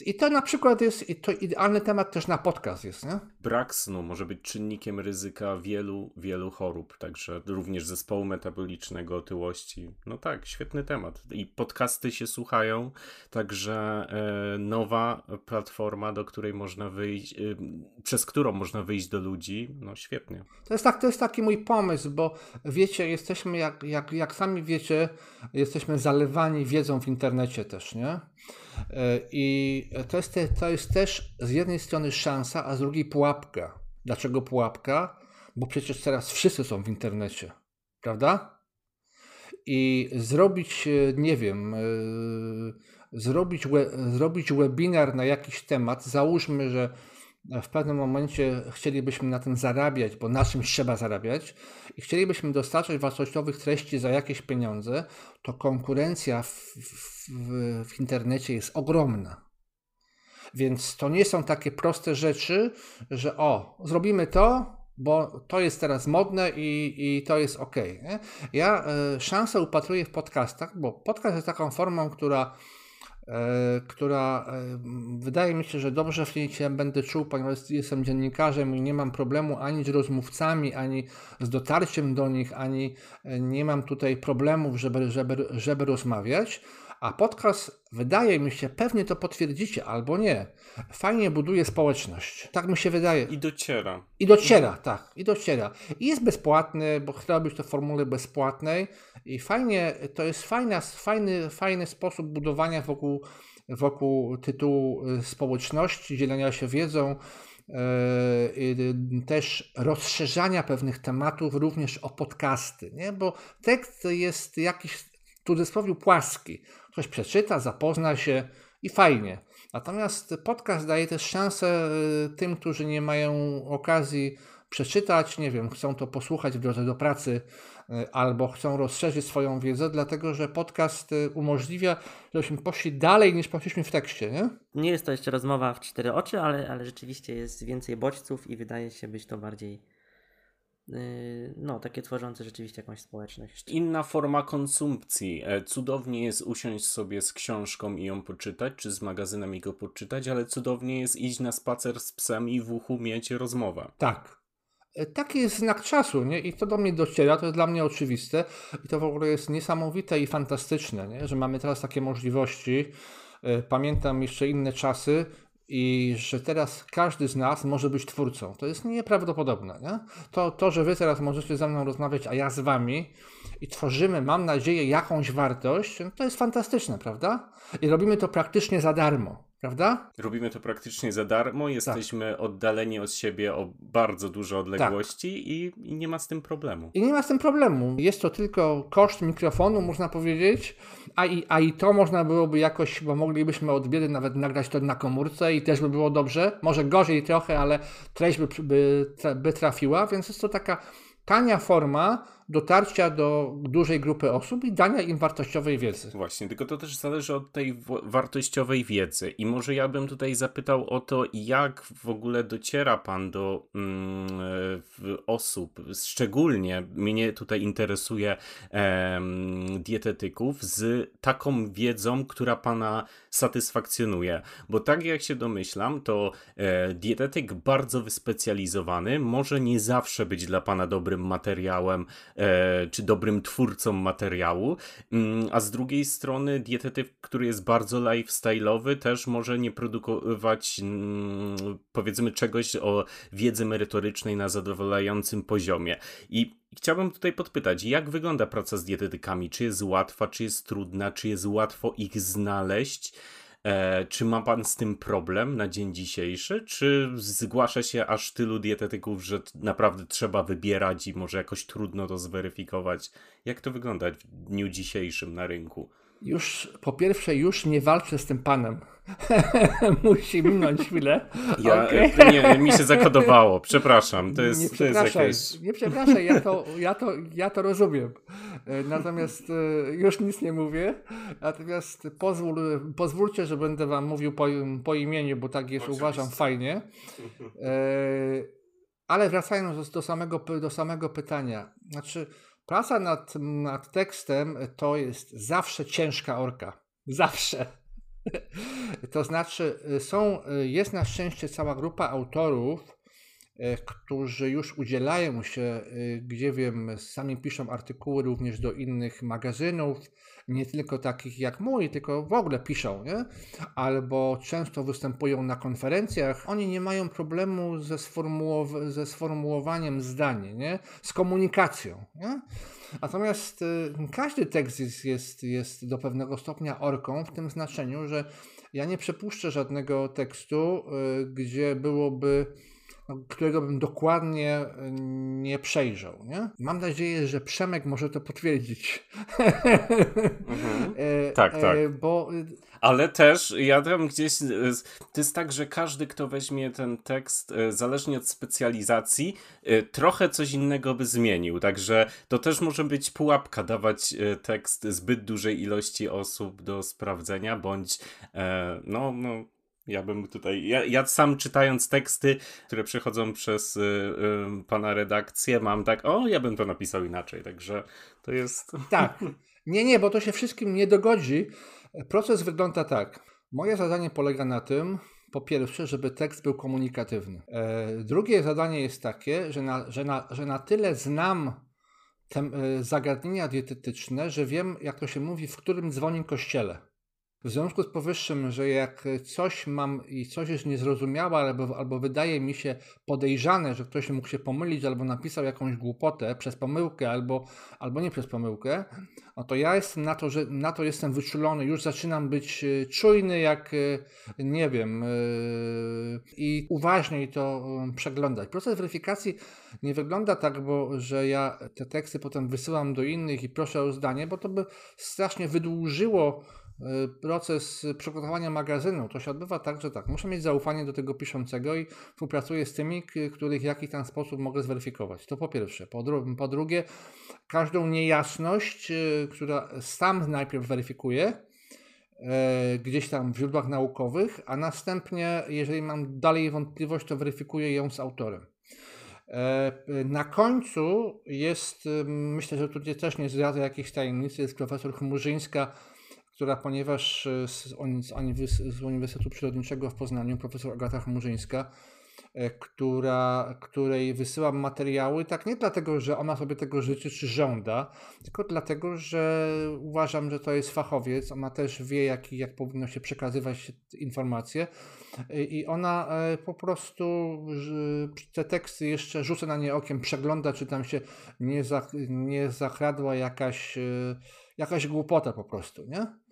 i to na przykład jest to idealny temat też na podcast jest, nie? Brak snu może być czynnikiem ryzyka wielu, wielu chorób, także również zespołu metabolicznego, otyłości. No tak, świetny temat. I podcasty się słuchają, także e, nowa platforma, do której można wyjść, e, przez którą można wyjść do ludzi, no świetnie. To jest, tak, to jest taki mój pomysł, bo wiecie, jesteśmy, jak, jak, jak sami wiecie, jesteśmy zalewani wiedzą w internecie też, nie? E, I to jest, te, to jest też z jednej strony szansa, a z drugiej pułapka. Dlaczego pułapka? Bo przecież teraz wszyscy są w internecie, prawda? I zrobić, e, nie wiem, e, zrobić, zrobić webinar na jakiś temat, załóżmy, że w pewnym momencie chcielibyśmy na tym zarabiać, bo na czymś trzeba zarabiać i chcielibyśmy dostarczać wartościowych treści za jakieś pieniądze, to konkurencja w, w, w internecie jest ogromna. Więc to nie są takie proste rzeczy, że o, zrobimy to, bo to jest teraz modne i, i to jest ok. Nie? Ja y, szansę upatruję w podcastach, bo podcast jest taką formą, która która e, wydaje mi się, że dobrze w niej się będę czuł, ponieważ jestem dziennikarzem i nie mam problemu ani z rozmówcami, ani z dotarciem do nich, ani e, nie mam tutaj problemów, żeby, żeby, żeby rozmawiać. A podcast, wydaje mi się, pewnie to potwierdzicie albo nie, fajnie buduje społeczność. Tak mi się wydaje. I dociera. I dociera, tak, i dociera. I jest bezpłatny, bo chcę robić to w formule bezpłatnej i fajnie, to jest fajna, fajny, fajny sposób budowania wokół, wokół tytułu y, społeczności, dzielenia się wiedzą, yy, też rozszerzania pewnych tematów również o podcasty, nie? bo tekst jest jakiś w cudzysłowie płaski. Ktoś przeczyta, zapozna się i fajnie. Natomiast podcast daje też szansę y, tym, którzy nie mają okazji przeczytać, nie wiem, chcą to posłuchać w drodze do pracy y, albo chcą rozszerzyć swoją wiedzę, dlatego że podcast y, umożliwia, żebyśmy poszli dalej niż poszliśmy w tekście, nie? Nie jest to jeszcze rozmowa w cztery oczy, ale, ale rzeczywiście jest więcej bodźców i wydaje się być to bardziej no, takie tworzące rzeczywiście jakąś społeczność. Inna forma konsumpcji. E, cudownie jest usiąść sobie z książką i ją poczytać, czy z magazynem i go poczytać, ale cudownie jest iść na spacer z psem i w uchu mieć rozmowę. Tak. E, taki jest znak czasu, nie? I to do mnie dociera, to jest dla mnie oczywiste. I to w ogóle jest niesamowite i fantastyczne, nie? Że mamy teraz takie możliwości. E, pamiętam jeszcze inne czasy, i że teraz każdy z nas może być twórcą. To jest nieprawdopodobne. Nie? To, to, że wy teraz możecie ze mną rozmawiać, a ja z wami i tworzymy, mam nadzieję, jakąś wartość, to jest fantastyczne, prawda? I robimy to praktycznie za darmo. Prawda? Robimy to praktycznie za darmo, tak. jesteśmy tak. oddaleni od siebie o bardzo duże odległości tak. i, i, nie ma z tym problemu. I nie ma z tym problemu. Jest to tylko koszt mikrofonu, można powiedzieć, a i, a i to można byłoby jakoś, bo moglibyśmy od biedy nawet nagrać to na komórce i też by było dobrze. Może gorzej trochę, ale treść by, by, by trafiła, więc jest to taka tania forma dotarcia do dużej grupy osób i dania im wartościowej wiedzy. Właśnie, tylko to też zależy od tej wartościowej wiedzy. I może ja bym tutaj zapytał o to, jak w ogóle dociera Pan do mm, osób, szczególnie mnie tutaj interesuje dietetyków, z taką wiedzą, która Pana satysfakcjonuje. Bo tak jak się domyślam, to e, dietetyk bardzo wyspecjalizowany może nie zawsze być dla Pana dobrym materiałem czy dobrym twórcą materiału, mm, a z drugiej strony dietetyk, który jest bardzo lifestyle'owy, też może nie produkować mm, powiedzmy czegoś o wiedzy merytorycznej na zadowalającym poziomie. I Chciałbym tutaj podpytać, jak wygląda praca z dietetykami? Czy jest łatwa, czy jest trudna, czy jest łatwo ich znaleźć? E, czy ma pan z tym problem na dzień dzisiejszy? Czy zgłasza się aż tylu dietetyków, że naprawdę trzeba wybierać i może jakoś trudno to zweryfikować? Jak to wygląda w dniu dzisiejszym na rynku? Już po pierwsze, już nie walczę z tym panem. <laughs> Musi minąć chwilę. Ja, okay. nie, mi się zakodowało, przepraszam. To jest, nie przepraszaj, to jest jakieś... nie przepraszaj, ja to, ja, to, ja to rozumiem. E, natomiast e, już nic nie mówię. Natomiast pozwól, pozwólcie, że będę wam mówił po, po imieniu, bo tak jest Oczywiście. uważam fajnie. E, ale wracając do samego, do samego pytania. Znaczy, praca nad, nad tekstem to jest zawsze ciężka orka. <laughs> Zawsze. To znaczy, są, jest na szczęście cała grupa autorów, E, którzy już udzielają się, e, gdzie wiem, sami piszą artykuły również do innych magazynów, nie tylko takich jak mój, tylko w ogóle piszą, nie? albo często występują na konferencjach. Oni nie mają problemu ze, sformułow- ze sformułowaniem zdania, nie? z komunikacją. Nie? Natomiast y, każdy tekst jest, jest, jest do pewnego stopnia orką, w tym znaczeniu, że ja nie przepuszczę żadnego tekstu, y, gdzie byłoby którego bym dokładnie e, nie przejrzał. Nie? Mam nadzieję, że Przemek może to potwierdzić. Mhm. <laughs> e, tak, tak. E, bo... Ale też ja tam gdzieś. To jest tak, że każdy, kto weźmie ten tekst, zależnie od specjalizacji, trochę coś innego by zmienił. Także to też może być pułapka dawać tekst zbyt dużej ilości osób do sprawdzenia, bądź no, no ja bym tutaj, ja, ja, sam czytając teksty, które przechodzą przez y, y, pana redakcję, mam tak, o, ja bym to napisał inaczej, także to jest... Tak, nie, nie, bo to się wszystkim nie dogodzi. Proces wygląda tak. Moje zadanie polega na tym, po pierwsze, żeby tekst był komunikatywny. E, drugie zadanie jest takie, że na, że na, że na tyle znam te e, zagadnienia dietetyczne, że wiem, jak to się mówi, w którym dzwoni kościele. W związku z powyższym, że jak coś mam i coś jest niezrozumiałe, albo, albo wydaje mi się podejrzane, że ktoś mógł się pomylić, albo napisał jakąś głupotę przez pomyłkę, albo, albo nie przez pomyłkę, no to ja jestem na to, że na to jestem wyczulony, już zaczynam być e, czujny, jak e, nie wiem, e, i uważniej to przeglądać. Proces weryfikacji nie wygląda tak, bo że ja te teksty potem wysyłam do innych i proszę o zdanie, bo to by strasznie wydłużyło proces przygotowania magazynu to się odbywa tak, że tak, muszę mieć zaufanie do tego piszącego i współpracuję z tymi, których w jakiś tam sposób mogę zweryfikować. To po pierwsze. Po, dru po drugie, każdą niejasność, y, która sam najpierw weryfikuję, y, gdzieś tam w źródłach naukowych, a następnie, jeżeli mam dalej wątpliwość, to weryfikuję ją z autorem. E, na końcu jest, myślę, że tutaj też nie zdradza jakiejś tajemnicy, jest profesor Chmurzyńska, która ponieważ e, z, z Uniwersytetu Przyrodniczego w Poznaniu, profesor Agata Chmurzyńska, e, która, której wysyłam materiały, tak nie dlatego, że ona sobie tego życzy czy żąda, tylko dlatego, że uważam, że to jest fachowiec, ona też wie, jak, jak powinno się przekazywać informacje e, i ona po prostu te teksty jeszcze rzuca na nie okiem, przegląda, czy tam się nie, za, nie zakradła jakaś, jakaś głupota po prostu, nie?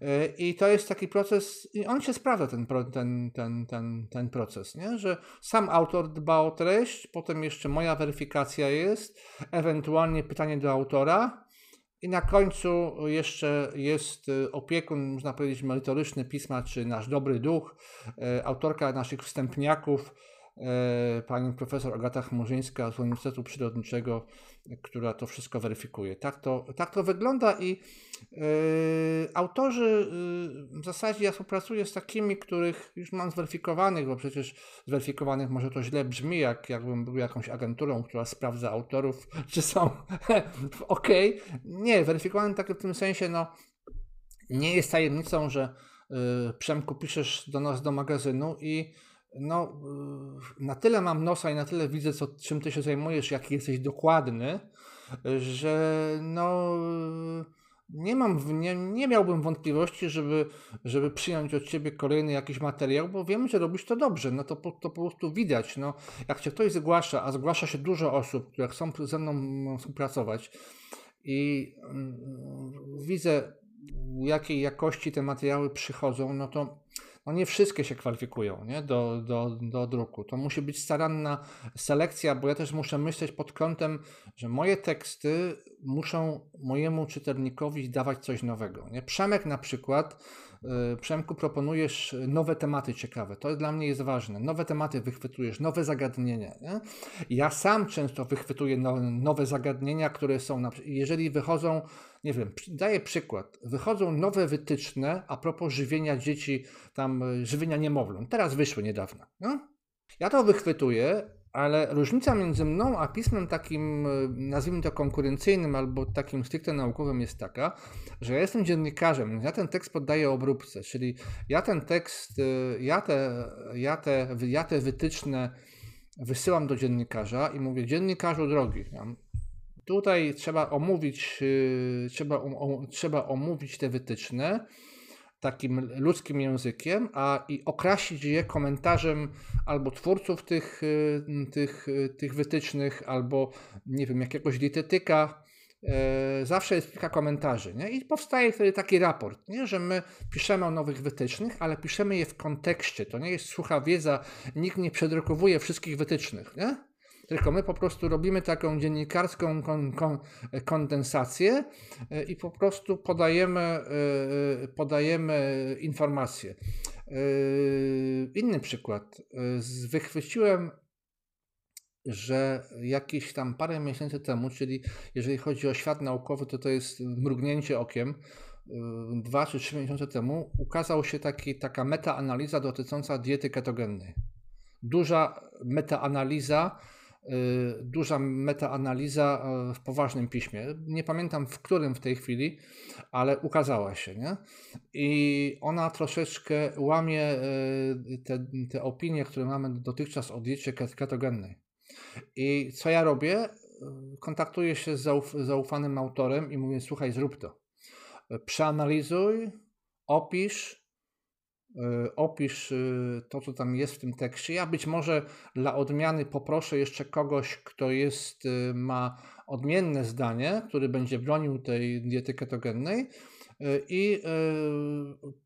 E, I to jest taki proces, i on się sprawdza, ten, ten, ten, ten, ten proces, nie? że sam autor dba o treść, potem jeszcze moja weryfikacja jest, ewentualnie pytanie do autora, i na końcu jeszcze jest e, opiekun, można powiedzieć, merytoryczny pisma, czy nasz dobry duch, e, autorka naszych wstępniaków, pani profesor Agata Chmurzyńska z Uniwersytetu Przyrodniczego, która to wszystko weryfikuje. Tak to, tak to wygląda i yy, autorzy yy, w zasadzie ja współpracuję z takimi, których już mam zweryfikowanych, bo przecież zweryfikowanych może to źle brzmi, jak jakbym był jakąś agenturą, która sprawdza autorów, <laughs> czy są <laughs> ok. Nie, weryfikowany tak w tym sensie, no nie jest tajemnicą, że Przemku piszesz do nas do magazynu i no, y, na tyle mam nosa i na tyle widzę, co, czym ty się zajmujesz, jaki jesteś dokładny, że no, nie mam, nie, nie miałbym wątpliwości, żeby, żeby przyjąć od ciebie kolejny jakiś materiał, bo wiem, że robisz to dobrze, no to, to po prostu widać, no, jak cię ktoś zgłasza, a zgłasza się dużo osób, które chcą ze mną współpracować i mm, widzę jakiej jakości te materiały przychodzą, no to no nie wszystkie się kwalifikują nie? Do, do, do druku. To musi być staranna selekcja, bo ja też muszę myśleć pod kątem, że moje teksty muszą mojemu czytelnikowi dawać coś nowego. Nie? Przemek na przykład, yy, Przemku proponujesz nowe tematy ciekawe. To dla mnie jest ważne. Nowe tematy wychwytujesz, nowe zagadnienia. Nie? Ja sam często wychwytuję no, nowe zagadnienia, które są, jeżeli wychodzą nie wiem, daję przykład. Wychodzą nowe wytyczne a propos żywienia dzieci, tam e, żywienia niemowląt. Teraz wyszły niedawno. No? Ja to wychwytuję, ale różnica między mną a pismem takim, e, nazwijmy to konkurencyjnym albo takim stricte naukowym jest taka, że ja jestem dziennikarzem, ja ten tekst poddaję obróbce, czyli ja ten tekst, e, ja te, ja te, ja te wytyczne wysyłam do dziennikarza i mówię, dziennikarzu drogi, Tutaj trzeba omówić, y, trzeba, trzeba omówić te wytyczne takim ludzkim językiem, a i okrasić je komentarzem albo twórców tych, y, tych, y, tych wytycznych, albo nie wiem, jakiegoś dietetyka. E, zawsze jest kilka komentarzy nie? i powstaje wtedy taki raport, nie? że my piszemy o nowych wytycznych, ale piszemy je w kontekście. To nie jest sucha wiedza, nikt nie przedrukowuje wszystkich wytycznych. Nie? Tylko my po prostu robimy taką dziennikarską kon, kon, kondensację e, i po prostu podajemy, e, e, podajemy informacje. Inny przykład. Wychwyciłem, że jakieś tam parę miesięcy temu, czyli jeżeli chodzi o świat naukowy, to to jest mrugnięcie okiem, dwa czy trzy miesiące temu ukazał się taki, taka metaanaliza dotycząca diety ketogennej. Duża metaanaliza duża metaanaliza y, w poważnym piśmie. Nie pamiętam w którym w tej chwili, ale ukazała się. Nie? I ona troszeczkę łamie y, te, te opinie, które mamy dotychczas o diecie ketogennej. I co ja robię? Kontaktuję się z zauf zaufanym autorem i mówię: Słuchaj, zrób to. Przeanalizuj, opisz, Y, opisz y, to, co tam jest w tym tekście. Ja być może dla odmiany poproszę jeszcze kogoś, kto jest, y, ma odmienne zdanie, który będzie bronił tej diety ketogennej i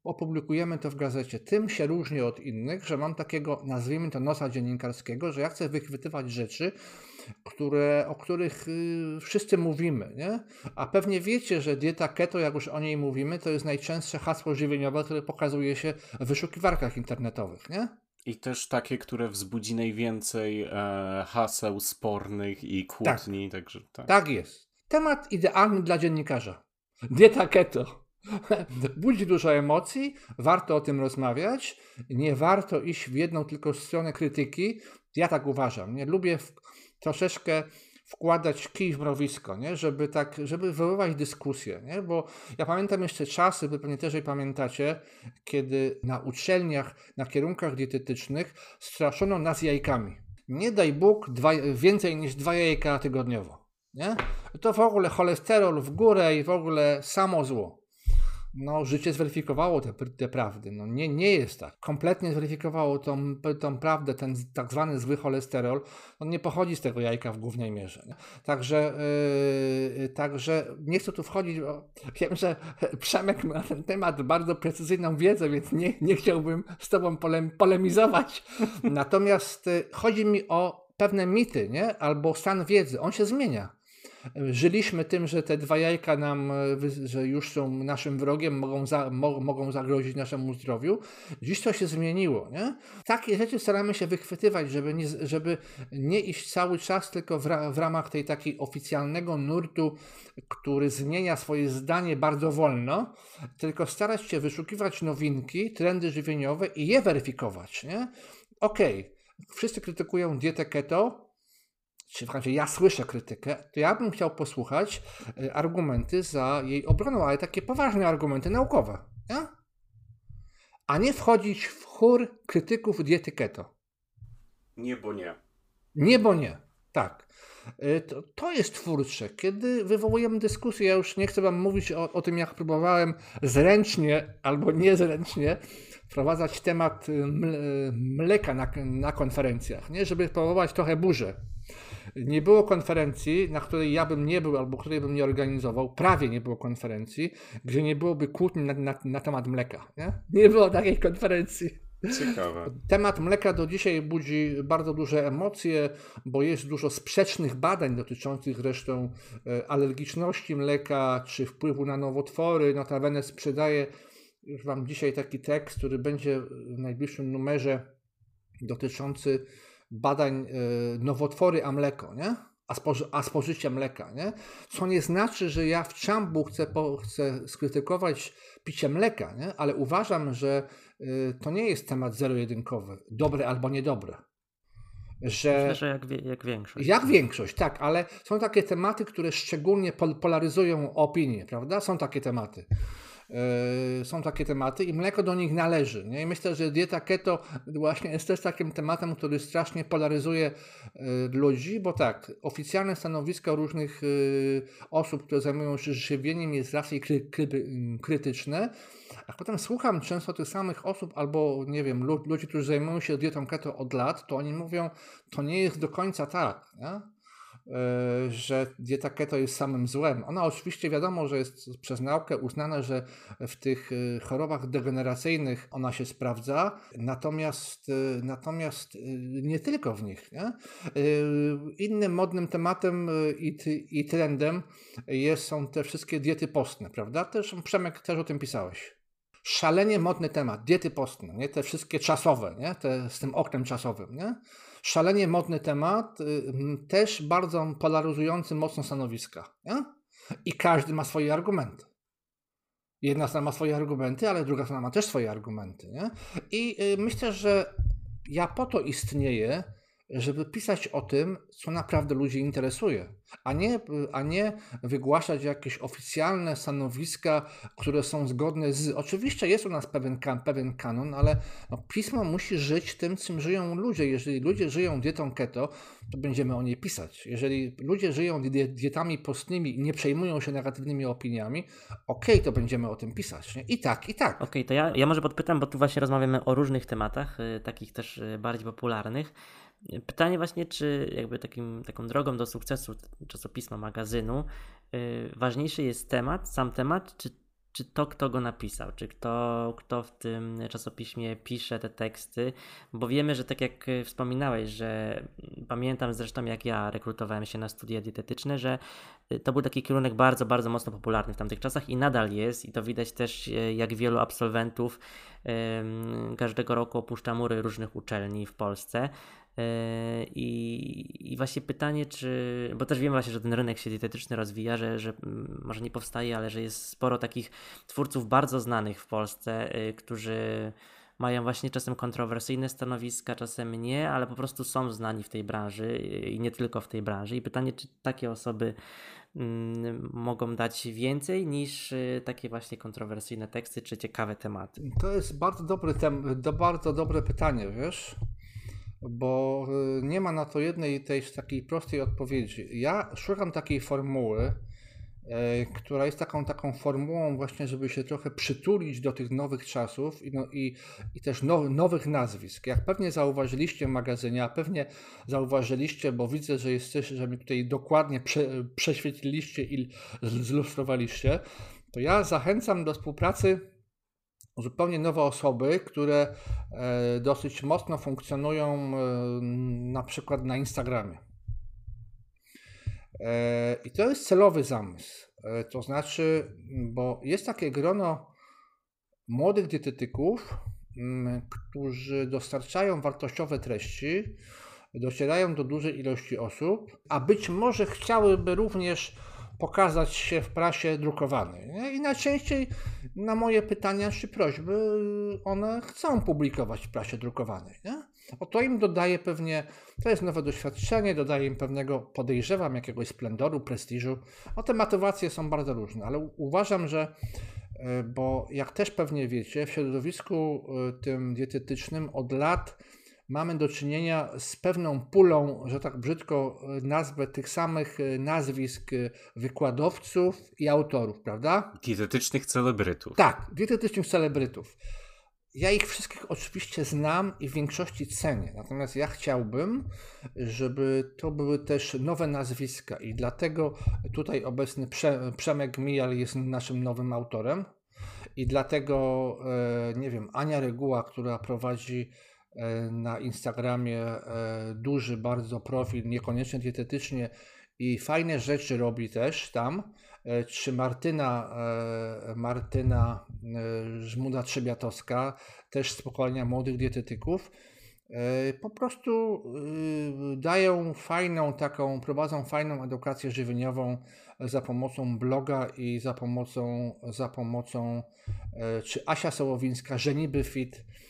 opublikujemy to w gazecie. Tym się różni od innych, że mam takiego, nazwijmy to nosa dziennikarskiego, że ja chcę wychwytywać rzeczy, które, o których y, wszyscy mówimy. Nie? A pewnie wiecie, że dieta keto, jak już o niej mówimy, to jest najczęstsze hasło żywieniowe, które pokazuje się w wyszukiwarkach internetowych. Nie? I też takie, które wzbudzi najwięcej e, haseł spornych i kłótni. Tak. Także, tak. tak jest. Temat idealny dla dziennikarza. Dieta keto. <laughs> Budzi dużo emocji, warto o tym rozmawiać. Nie warto iść w jedną tylko stronę krytyki. Ja tak uważam. Nie lubię w, troszeczkę wkładać kij w mrowisko, nie? Żeby tak, żeby wywoływać dyskusję, nie? Bo ja pamiętam jeszcze czasy, wy pewnie też je pamiętacie, kiedy na uczelniach, na kierunkach dietetycznych straszono nas jajkami. Nie daj Bóg dwa, więcej niż dwa jajka tygodniowo, nie? To w ogóle cholesterol w górę i w ogóle samo zło no, życie zweryfikowało te, te prawdy. No, nie, nie jest tak. Kompletnie zweryfikowało tą, tą prawdę, ten tak zwany zły cholesterol. On nie pochodzi z tego jajka w głównej mierze. Nie? Także, yy, także nie chcę tu wchodzić, bo <laughs> wiem, że Przemek ma na ten temat bardzo precyzyjną wiedzę, więc nie, nie chciałbym z Tobą polem, polemizować. <laughs> Natomiast yy, chodzi mi o pewne mity, nie? albo stan wiedzy. On się zmienia. Żyliśmy tym, że te dwa jajka nam, e, że już są naszym wrogiem, mogą, za, mo, mogą zagrozić naszemu zdrowiu. Dziś to się zmieniło. Nie? Takie rzeczy staramy się wychwytywać, żeby nie, żeby nie iść cały czas tylko w, ra, w ramach tej takiej oficjalnego nurtu, który zmienia swoje zdanie bardzo wolno, tylko starać się wyszukiwać nowinki, trendy żywieniowe i je weryfikować. Nie? Okej, okay. wszyscy krytykują dietę keto, czy w razie ja słyszę krytykę, to ja bym chciał posłuchać e, argumenty za jej obroną, ale takie poważne argumenty naukowe. Nie? A nie wchodzić w chór krytyków diety keto. Nie, bo nie. Nie, bo nie. Tak. Y, to, to jest twórcze. Kiedy wywołujemy dyskusję, ja już nie chcę Wam mówić o, o tym, jak próbowałem zręcznie albo niezręcznie wprowadzać temat y, mleka na, na konferencjach, nie? żeby próbować trochę burzę. Nie było konferencji, na której ja bym nie był albo której bym nie organizował, prawie nie było konferencji, gdzie nie byłoby kłótni na, na, na temat mleka. Nie? nie było takiej konferencji. Ciekawe. Temat mleka do dzisiaj budzi bardzo duże emocje, bo jest dużo sprzecznych badań dotyczących zresztą e, alergiczności mleka czy wpływu na nowotwory. Notabene sprzedaję już Wam dzisiaj taki tekst, który będzie w najbliższym numerze dotyczący badań e, nowotwory a mleko, nie? A, spoży a spożycie mleka, nie? Co nie znaczy, że ja w czambu chcę, po, chcę skrytykować picie mleka, nie? ale uważam, że y, to nie jest temat zero-jedynkowy, dobre albo niedobre. Że, Myślę, że jak, jak większość. Jak większość, tak, ale są takie tematy, które szczególnie pol polaryzują opinię, prawda? Są takie tematy. Yy, są takie tematy i mleko do nich należy. Nie? I myślę, że dieta keto właśnie jest też takim tematem, który strasznie polaryzuje yy, ludzi, bo tak, oficjalne stanowiska różnych yy, osób, które zajmują się żywieniem jest raczej kry, kry, krytyczne, a potem słucham często tych samych osób albo, nie wiem, ludzi, którzy zajmują się dietą keto od lat, to oni mówią, to nie jest do końca tak. Nie? E, że dieta keto jest samym złem. Ona oczywiście wiadomo, że jest przez naukę uznana, że w tych e, chorobach degeneracyjnych ona się sprawdza, natomiast, e, natomiast nie tylko w nich. Nie? Innym modnym tematem i, i trendem jest, są te wszystkie diety postne, prawda? Też Przemek też o tym pisałeś szalenie modny temat, diety postne, nie? te wszystkie czasowe, nie? Te, z tym oknem czasowym. Nie? Szalenie modny temat, y, też bardzo polaryzujący mocno stanowiska. Nie? I każdy ma swoje argumenty. Jedna strona ma swoje argumenty, ale druga strona ma też swoje argumenty. Nie? I y, myślę, że ja po to istnieję, żeby pisać o tym, co naprawdę ludzi interesuje, a nie, a nie wygłaszać jakieś oficjalne stanowiska, które są zgodne z. Oczywiście jest u nas pewien, pewien kanon, ale no, pismo musi żyć tym, czym żyją ludzie. Jeżeli ludzie żyją dietą keto, to będziemy o niej pisać. Jeżeli ludzie żyją dietami postnymi i nie przejmują się negatywnymi opiniami, okej, okay, to będziemy o tym pisać. Nie? I tak, i tak. Okej, okay, to ja, ja może podpytam, bo tu właśnie rozmawiamy o różnych tematach, y, takich też y, bardziej popularnych. Pytanie właśnie, czy jakby takim, taką drogą do sukcesu czasopisma, magazynu, yy, ważniejszy jest temat, sam temat, czy, czy to, kto go napisał, czy kto, kto w tym czasopiśmie pisze te teksty, bo wiemy, że tak jak wspominałeś, że pamiętam zresztą jak ja rekrutowałem się na studia dietetyczne, że to był taki kierunek bardzo, bardzo mocno popularny w tamtych czasach i nadal jest i to widać też jak wielu absolwentów każdego roku opuszcza mury różnych uczelni w Polsce I, I właśnie pytanie, czy. Bo też wiemy właśnie, że ten rynek się dietetyczny rozwija, że, że mm, może nie powstaje, ale że jest sporo takich twórców bardzo znanych w Polsce, y, którzy mają właśnie czasem kontrowersyjne stanowiska, czasem nie, ale po prostu są znani w tej branży y, i nie tylko w tej branży. I pytanie, czy takie osoby mm, mogą dać więcej niż y, takie właśnie kontrowersyjne teksty czy ciekawe tematy? To jest bardzo dobre, tem- bardzo dobre pytanie, wiesz? Bo y, nie ma na to jednej tej takiej prostej odpowiedzi. Ja szukam takiej formuły, e, która jest taką, taką formułą właśnie, żeby się trochę przytulić do tych nowych czasów i, no, i, i też now, nowych nazwisk. Jak pewnie zauważyliście w magazynie, a pewnie zauważyliście, bo widzę, że jesteście, że mi tutaj dokładnie prze, prześwietliliście i zlustrowaliście, to ja zachęcam do współpracy zupełnie nowe osoby, które e, dosyć mocno funkcjonują e, na przykład na Instagramie. E, I to jest celowy zamysł. To znaczy, bo jest takie grono młodych dietetyków, którzy dostarczają wartościowe treści, docierają do dużej ilości osób, a być może chciałyby również pokazać się w prasie drukowanej. Nie? I najczęściej na moje pytania czy prośby one chcą publikować w prasie drukowanej. Nie? To im dodaje pewnie, to jest nowe doświadczenie, dodaje im pewnego, podejrzewam, jakiegoś splendoru, prestiżu. O te motywacje są bardzo różne, ale uważam, że e, bo jak też pewnie wiecie, w środowisku e, tym dietetycznym od lat mamy do czynienia z pewną pulą, że tak brzydko e, nazwę, tych samych e, nazwisk e, wykładowców i autorów, prawda? Dietetycznych celebrytów. Tak, dietetycznych celebrytów. Ja ich wszystkich oczywiście znam i w większości cenię. Natomiast ja chciałbym, żeby to były też nowe nazwiska i dlatego tutaj obecny Prze Przemek Mijal jest naszym nowym autorem. I dlatego, nie wiem, Ania Reguła, która prowadzi na Instagramie e, duży bardzo profil, niekoniecznie dietetycznie i fajne rzeczy robi też tam. E, czy Martyna, Martyna Żmuda Trzebiatowska, też z pokolenia młodych dietetyków, po prostu dają fajną taką, prowadzą fajną edukację żywieniową za pomocą bloga i za pomocą, za pomocą czy Asia Sołowińska, Żeniby Fit, E,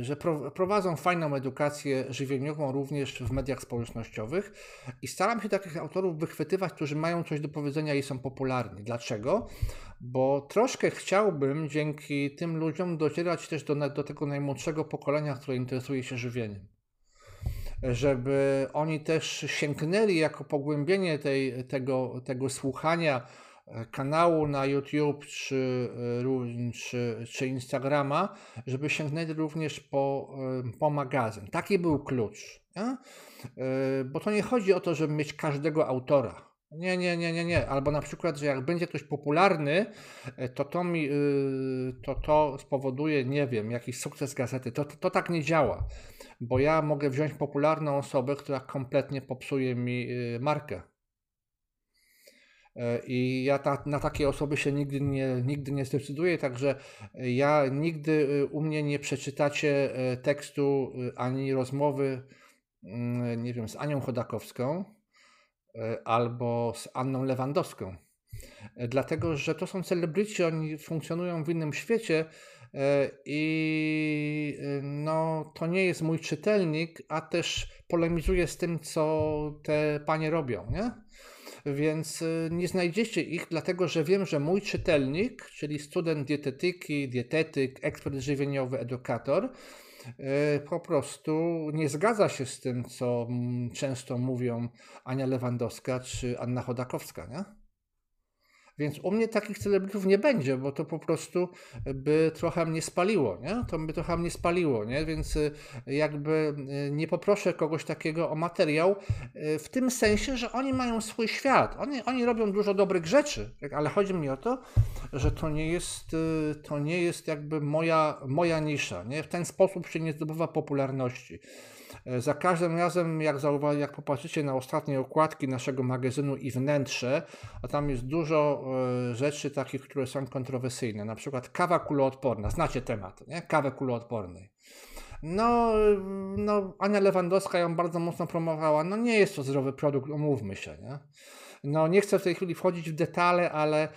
że prowadzą fajną edukację żywieniową również w mediach społecznościowych i staram się takich autorów wychwytywać, którzy mają coś do powiedzenia i są popularni. Dlaczego? Bo troszkę chciałbym dzięki tym ludziom docierać też do, do tego najmłodszego pokolenia, które interesuje się żywieniem żeby oni też sięgnęli jako pogłębienie tej, tego, tego słuchania kanału na YouTube czy, e, czy, czy Instagrama, żeby sięgnęli również po, e, po magazyn. Taki był klucz. Nie? E, bo to nie chodzi o to, żeby mieć każdego autora. Nie, nie, nie, nie, nie. Albo na przykład, że jak będzie ktoś popularny, to to, mi, to, to spowoduje, nie wiem, jakiś sukces gazety. To, to, to tak nie działa. Bo ja mogę wziąć popularną osobę, która kompletnie popsuje mi markę. E, I ja ta, na takie osoby się nigdy nie, nigdy nie zdecyduję, także ja nigdy e, u mnie nie przeczytacie e, tekstu ani rozmowy, mm, nie wiem, z Anią Chodakowską albo z Anną Lewandowską. Dlatego, że to są celebryci, oni funkcjonują w innym świecie i no, to nie jest mój czytelnik, a też polemizuje z tym, co te panie robią, nie? Więc y, nie znajdziecie ich, dlatego że wiem, że mój czytelnik, czyli student dietetyki, dietetyk, ekspert żywieniowy, edukator, y, po prostu nie zgadza się z tym, co mm, często mówią Ania Lewandowska czy Anna Chodakowska. Nie? Więc u mnie takich celebrytów nie będzie, bo to po prostu by trochę mnie spaliło, nie? To by trochę mnie spaliło, nie? Więc y, jakby y, nie poproszę kogoś takiego o materiał y, w tym sensie, że oni mają swój świat. Oni, oni robią dużo dobrych rzeczy, tak? ale chodzi mi o to, że to nie jest, to nie jest jakby moja, moja nisza, nie? W ten sposób się nie zdobywa popularności. E, za każdym razem, jak, zauwa- jak popatrzycie na ostatnie okładki naszego magazynu i wnętrze, a tam jest dużo e, rzeczy takich, które są kontrowersyjne, na przykład kawa kuloodporna, znacie temat, nie? kawę kuloodpornej. No, no, Ania Lewandowska ją bardzo mocno promowała. No nie jest to zdrowy produkt, umówmy się. Nie? No nie chcę w tej chwili wchodzić w detale, ale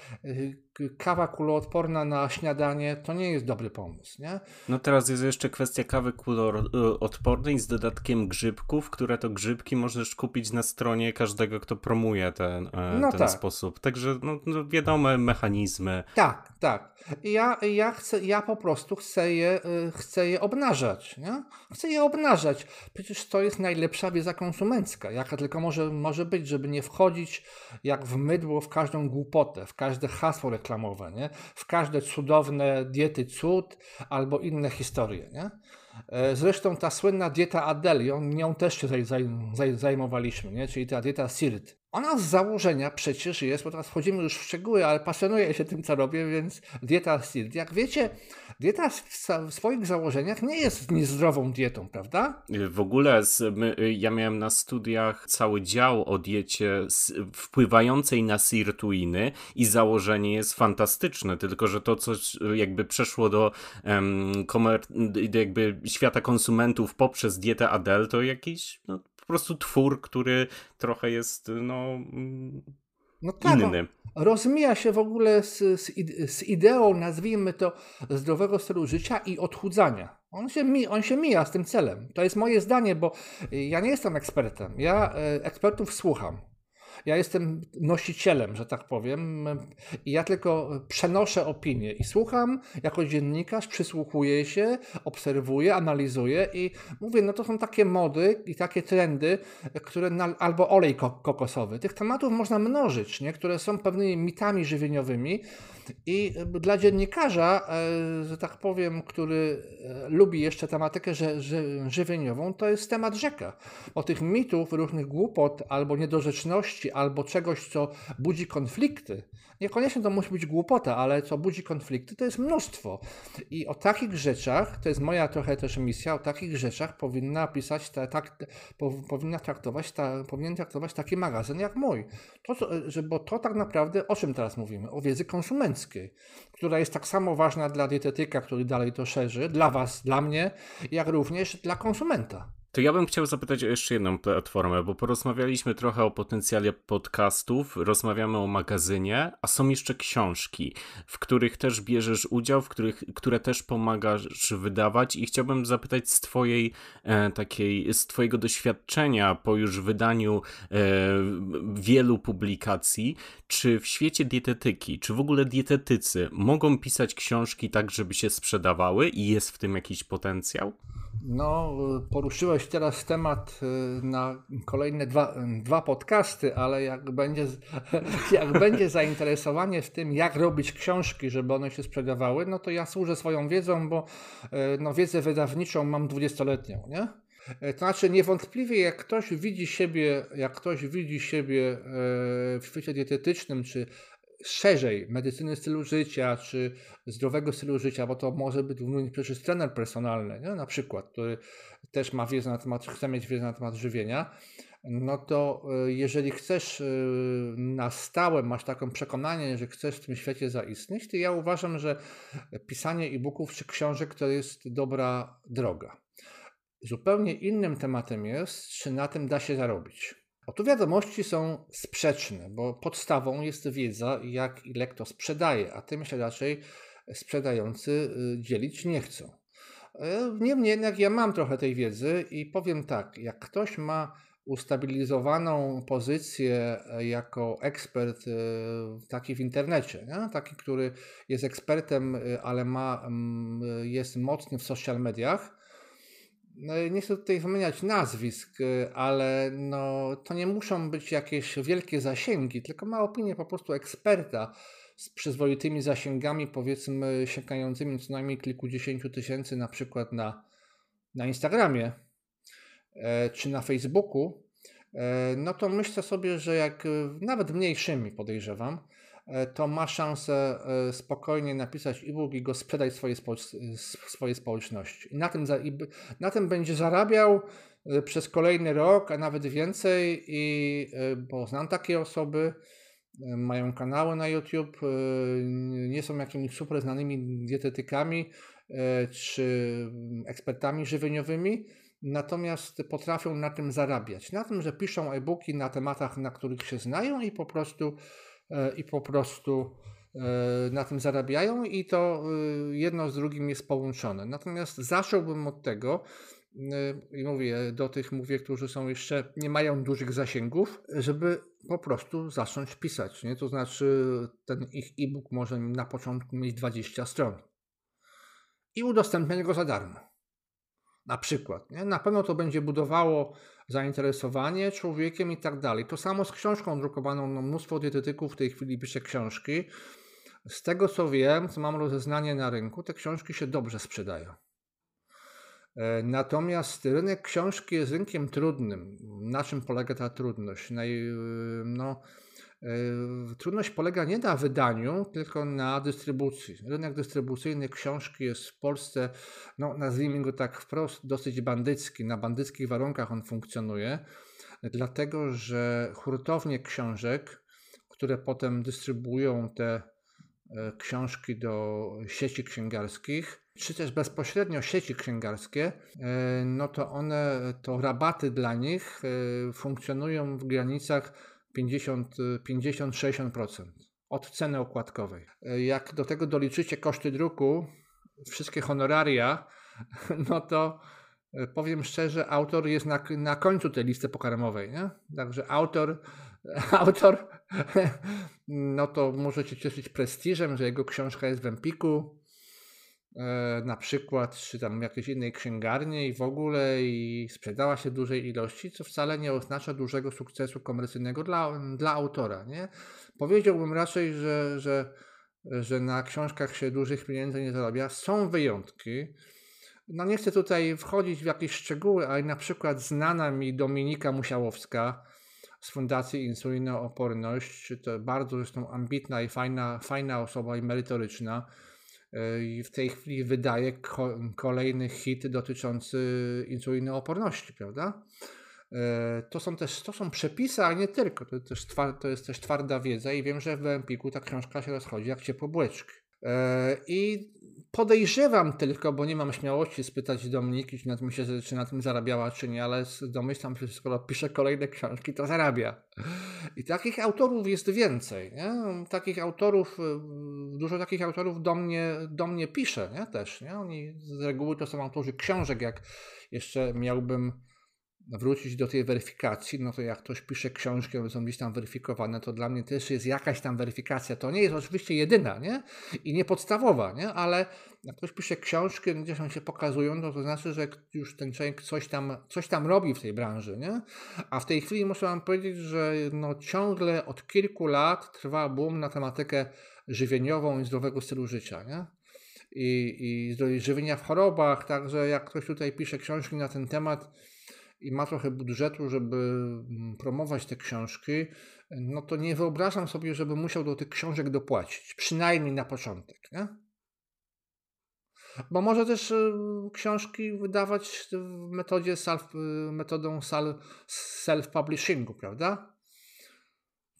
kawa kuloodporna na śniadanie to nie jest dobry pomysł, nie? No teraz jest jeszcze kwestia kawy kuloodpornej z dodatkiem grzybków, które to grzybki możesz kupić na stronie każdego, kto promuje ten, e, no ten tak. sposób. Także no, no wiadome mechanizmy. Tak, tak. Ja, ja, chcę, ja po prostu chcę je, y, chcę je obnażać, nie? Chcę je obnażać. Przecież to jest najlepsza wiedza konsumencka, jaka tylko może, może być, żeby nie wchodzić jak w mydło w każdą głupotę, w każde hasło reklamowe, nie? w każde cudowne diety cud albo inne historie. Nie? E, zresztą ta słynna dieta Adeli, nią też się zajmowaliśmy, nie? czyli ta dieta SIRT. Ona z założenia przecież jest, bo teraz wchodzimy już w szczegóły, ale pasjonuję się tym, co robię, więc dieta SIRT. Jak wiecie, dieta w swoich założeniach nie jest niezdrową dietą, prawda? W ogóle z, my, ja miałem na studiach cały dział o diecie wpływającej na sirtuiny i założenie jest fantastyczne, tylko że to coś jakby przeszło do um, jakby świata konsumentów poprzez dietę Adel, to jakiś no, po prostu twór, który trochę jest no, no tak, inny. Rozmija się w ogóle z, z, z, ideą, nazwijmy to, zdrowego stylu życia i odchudzania. On się, mi, on się mija z tym celem. To jest moje zdanie, bo ja nie jestem ekspertem. Ja e, ekspertów słucham. Ja jestem nosicielem, że tak powiem, i ja tylko przenoszę opinię i słucham jako dziennikarz, przysłuchuję się, obserwuję, analizuję i mówię, no to są takie mody i takie trendy, które na, albo olej kokosowy. Tych tematów można mnożyć, nie? które są pewnymi mitami żywieniowymi i dla dziennikarza, e, że tak powiem, który e, lubi jeszcze tematykę ży, ży, żywieniową, to jest temat rzeka. O tych mitów, różnych głupot, albo niedorzeczności, albo czegoś, co budzi konflikty. Niekoniecznie to musi być głupota, ale co budzi konflikty, to jest mnóstwo. I o takich rzeczach, to jest moja trochę też misja, o takich rzeczach powinna pisać, ta, tak, po, powinna traktować, ta, powinien traktować taki magazyn jak mój. To, że, bo to tak naprawdę, o czym teraz mówimy? O wiedzy która jest tak samo ważna dla dietetyka, który dalej to szerzy, dla Was, dla mnie, jak również dla konsumenta. To ja bym chciał zapytać o jeszcze jedną platformę, bo porozmawialiśmy trochę o potencjale podcastów, rozmawiamy o magazynie, a są jeszcze książki, w których też bierzesz udział, w których, które też pomagasz wydawać i chciałbym zapytać z twojej e, takiej, z twojego doświadczenia po już wydaniu e, wielu publikacji, czy w świecie dietetyki, czy w ogóle dietetycy mogą pisać książki tak, żeby się sprzedawały i jest w tym jakiś potencjał? No, poruszyłeś teraz temat y, na kolejne dwa, dwa podcasty, ale jak będzie, <laughs> jak będzie zainteresowanie w tym, jak robić książki, żeby one się sprzedawały, no to ja służę swoją wiedzą, bo y, no, wiedzę wydawniczą mam dwudziestoletnią, nie? Y, to znaczy niewątpliwie jak ktoś widzi siebie, jak ktoś widzi siebie w świecie dietetycznym, czy szerzej medycyny stylu życia, czy zdrowego stylu życia, bo to może być przecież trener personalny, nie? na przykład, który też ma wiedzę na temat, chce mieć wiedzę na temat żywienia, no to e, jeżeli chcesz e, na stałe, masz taką przekonanie, że chcesz w tym świecie zaistnieć, to ja uważam, że pisanie e-booków czy książek to jest dobra droga. Zupełnie innym tematem jest, czy na tym da się zarobić. Oto wiadomości są sprzeczne, bo podstawą jest wiedza, jak ile kto sprzedaje, a tym się raczej sprzedający y, dzielić nie chcą. E, niemniej jednak ja mam trochę tej wiedzy i powiem tak, jak ktoś ma ustabilizowaną pozycję e, jako ekspert e, taki w internecie, nie? taki, który jest ekspertem, ale ma, mm, jest mocny w social mediach, nie chcę tutaj wymieniać nazwisk, y, ale no, to nie muszą być jakieś wielkie zasięgi, tylko ma opinię po prostu eksperta z przyzwoitymi zasięgami, powiedzmy sięgającymi co najmniej kilkudziesięciu tysięcy na przykład na, na Instagramie e, czy na Facebooku, e, no to myślę sobie, że jak nawet mniejszymi podejrzewam, to ma szansę e, spokojnie napisać e-book i go sprzedać swojej, swojej społeczności. I na tym, na tym będzie zarabiał e, przez kolejny rok, a nawet więcej, i, bo znam takie osoby, mają kanały na YouTube, nie są jakimiś super znanymi dietetykami czy ekspertami żywieniowymi, natomiast potrafią na tym zarabiać. Na tym, że piszą e-booki na tematach, na których się znają i po prostu E, i po prostu e, na tym zarabiają i to e, jedno z drugim jest połączone. Natomiast zacząłbym od tego, i mówię do tych, mówię, którzy są jeszcze, nie mają dużych zasięgów, żeby po prostu zacząć pisać. Nie? To znaczy, ten ich e-book może na początku mieć 20 stron i udostępniać go za darmo. Na przykład. Nie? Na pewno to będzie budowało zainteresowanie człowiekiem i tak dalej. To samo z książką drukowaną. No, mnóstwo dietetyków w tej chwili pisze książki. Z tego co wiem, co mam rozeznanie na rynku, te książki się dobrze sprzedają. E, natomiast rynek książki jest rynkiem trudnym. Na czym polega ta trudność? No, Yy, trudność polega nie na wydaniu, tylko na dystrybucji. Rynek dystrybucyjny książki jest w Polsce, no nazwijmy go tak wprost, dosyć bandycki. Na bandyckich warunkach on funkcjonuje, dlatego że hurtownie książek, które potem dystrybuują te e, książki do sieci księgarskich, czy też bezpośrednio sieci księgarskie, e, no to one, to rabaty dla nich e, funkcjonują w granicach 50-60% od ceny okładkowej. Jak do tego doliczycie koszty druku, wszystkie honoraria, <laughs> no to e, powiem szczerze, autor jest na, na końcu tej listy pokarmowej. Nie? Także autor <laughs> autor, <laughs> no to może się cieszyć prestiżem, że jego książka jest w Empiku, na przykład, czy tam jakiejś innej księgarni i w ogóle i sprzedała się dużej ilości, co wcale nie oznacza dużego sukcesu komercyjnego dla, dla autora. Nie? Powiedziałbym raczej, że, że, że na książkach się dużych pieniędzy nie zarabia. Są wyjątki. No nie chcę tutaj wchodzić w jakieś szczegóły, ale na przykład znana mi Dominika Musiałowska z Fundacji Insulinooporność, to bardzo zresztą ambitna i fajna, fajna osoba i merytoryczna. E, I w tej chwili wydaje ko kolejny hit dotyczący insulinooporności, prawda? E, to są też to są przepisy, a nie tylko. To, też to jest też twarda wiedza i wiem, że w Empiku ta książka się rozchodzi jak ciepło błeczki. E, I podejrzewam tylko, bo nie mam śmiałości spytać Dominiki, czy na tym, się, czy na tym zarabiała, czy nie, ale domyślam się, że skoro pisze kolejne książki, to zarabia. I takich autorów jest więcej. Nie? Takich autorów, y, dużo takich autorów do mnie, do mnie pisze nie? też. Nie? Oni z reguły to są autorzy książek, jak jeszcze miałbym wrócić do tej weryfikacji, no to jak ktoś pisze książkę, one są gdzieś tam weryfikowane, to dla mnie też jest jakaś tam weryfikacja. To nie jest oczywiście jedyna, nie? I nie podstawowa, nie? Ale jak ktoś pisze książkę, gdzieś on się pokazują, no to znaczy, że już ten człowiek coś tam, coś tam robi w tej branży, nie? A w tej chwili muszę wam powiedzieć, że no ciągle od kilku lat trwa boom na tematykę żywieniową i zdrowego stylu życia, nie? I, i żywienia w chorobach, także jak ktoś tutaj pisze książki na ten temat, i ma trochę budżetu, żeby mm, promować te książki, no to nie wyobrażam sobie, żeby musiał do tych książek dopłacić, przynajmniej na początek. Nie? Bo może też y, książki wydawać w metodzie self, y, metodą self-publishingu, prawda?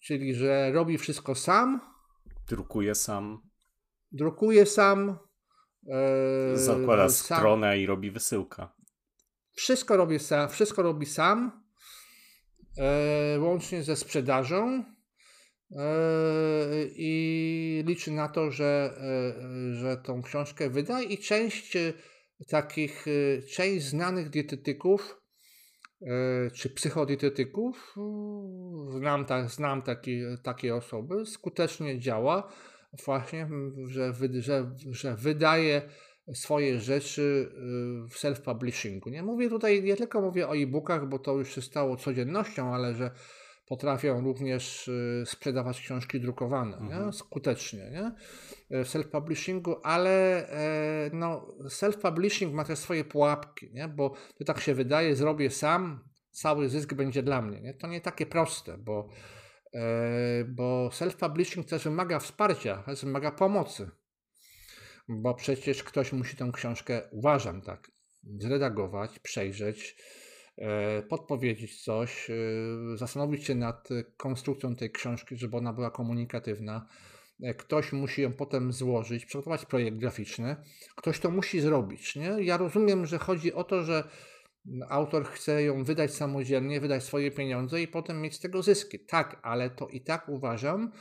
Czyli, że robi wszystko sam. Drukuje sam. Drukuje sam. E, Zakłada sam. stronę i robi wysyłka. Wszystko robi sam, wszystko robi sam e, łącznie ze sprzedażą e, i liczy na to, że, e, że tą książkę wyda i część e, takich, e, część znanych dietetyków e, czy psychodietetyków, znam, ta, znam takie, takie osoby, skutecznie działa właśnie, że, że, że wydaje swoje rzeczy y, w self-publishingu. Nie mówię tutaj, nie tylko mówię o e-bookach, bo to już się stało codziennością, ale że potrafią również y, sprzedawać książki drukowane mhm. nie? skutecznie nie? w self-publishingu, ale e, no, self-publishing ma też swoje pułapki, nie? bo to tak się wydaje, zrobię sam, cały zysk będzie dla mnie. Nie? To nie takie proste, bo, e, bo self-publishing też wymaga wsparcia, też wymaga pomocy bo przecież ktoś musi tę książkę, uważam tak, zredagować, przejrzeć, e, podpowiedzieć coś, e, zastanowić się nad konstrukcją tej książki, żeby ona była komunikatywna. E, ktoś musi ją potem złożyć, przygotować projekt graficzny. Ktoś to musi zrobić. Nie? Ja rozumiem, że chodzi o to, że autor chce ją wydać samodzielnie, wydać swoje pieniądze i potem mieć z tego zyski. Tak, ale to i tak uważam,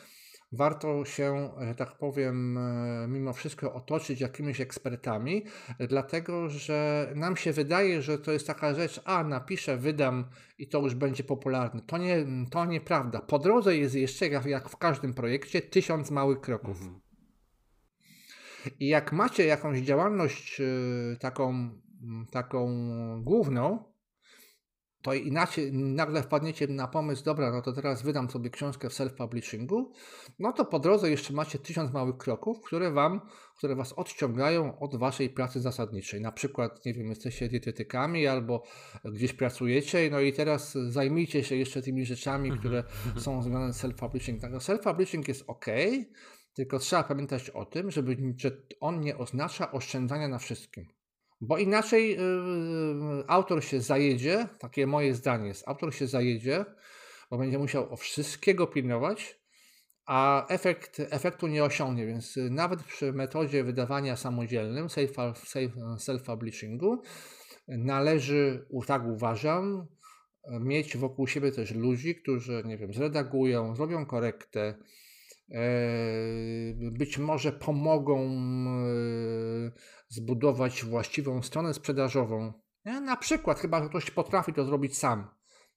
warto się, że tak powiem, e, mimo wszystko otoczyć jakimiś ekspertami, dlatego że nam się wydaje, że to jest taka rzecz, a napiszę, wydam i to już będzie popularne. To, nie, to nieprawda. Po drodze jest jeszcze, jak w każdym projekcie, tysiąc małych kroków. Mhm. I jak macie jakąś działalność e, taką, taką główną, to inaczej nagle wpadniecie na pomysł, dobra, no to teraz wydam sobie książkę w self-publishingu, no to po drodze jeszcze macie tysiąc małych kroków, które wam, które was odciągają od waszej pracy zasadniczej. Na przykład, nie wiem, jesteście dietetykami albo gdzieś pracujecie, no i teraz zajmijcie się jeszcze tymi rzeczami, mhm. które są związane z self-publishing. Tak, no self-publishing jest ok, tylko trzeba pamiętać o tym, żeby, że on nie oznacza oszczędzania na wszystkim. Bo inaczej yy, autor się zajedzie, takie moje zdanie jest, autor się zajedzie, bo będzie musiał o wszystkiego pilnować, a efekt, efektu nie osiągnie, więc nawet przy metodzie wydawania samodzielnym, self-publishingu, należy, tak uważam, mieć wokół siebie też ludzi, którzy, nie wiem, zredagują, zrobią korektę, być może pomogą zbudować właściwą stronę sprzedażową. Na przykład, chyba że ktoś potrafi to zrobić sam.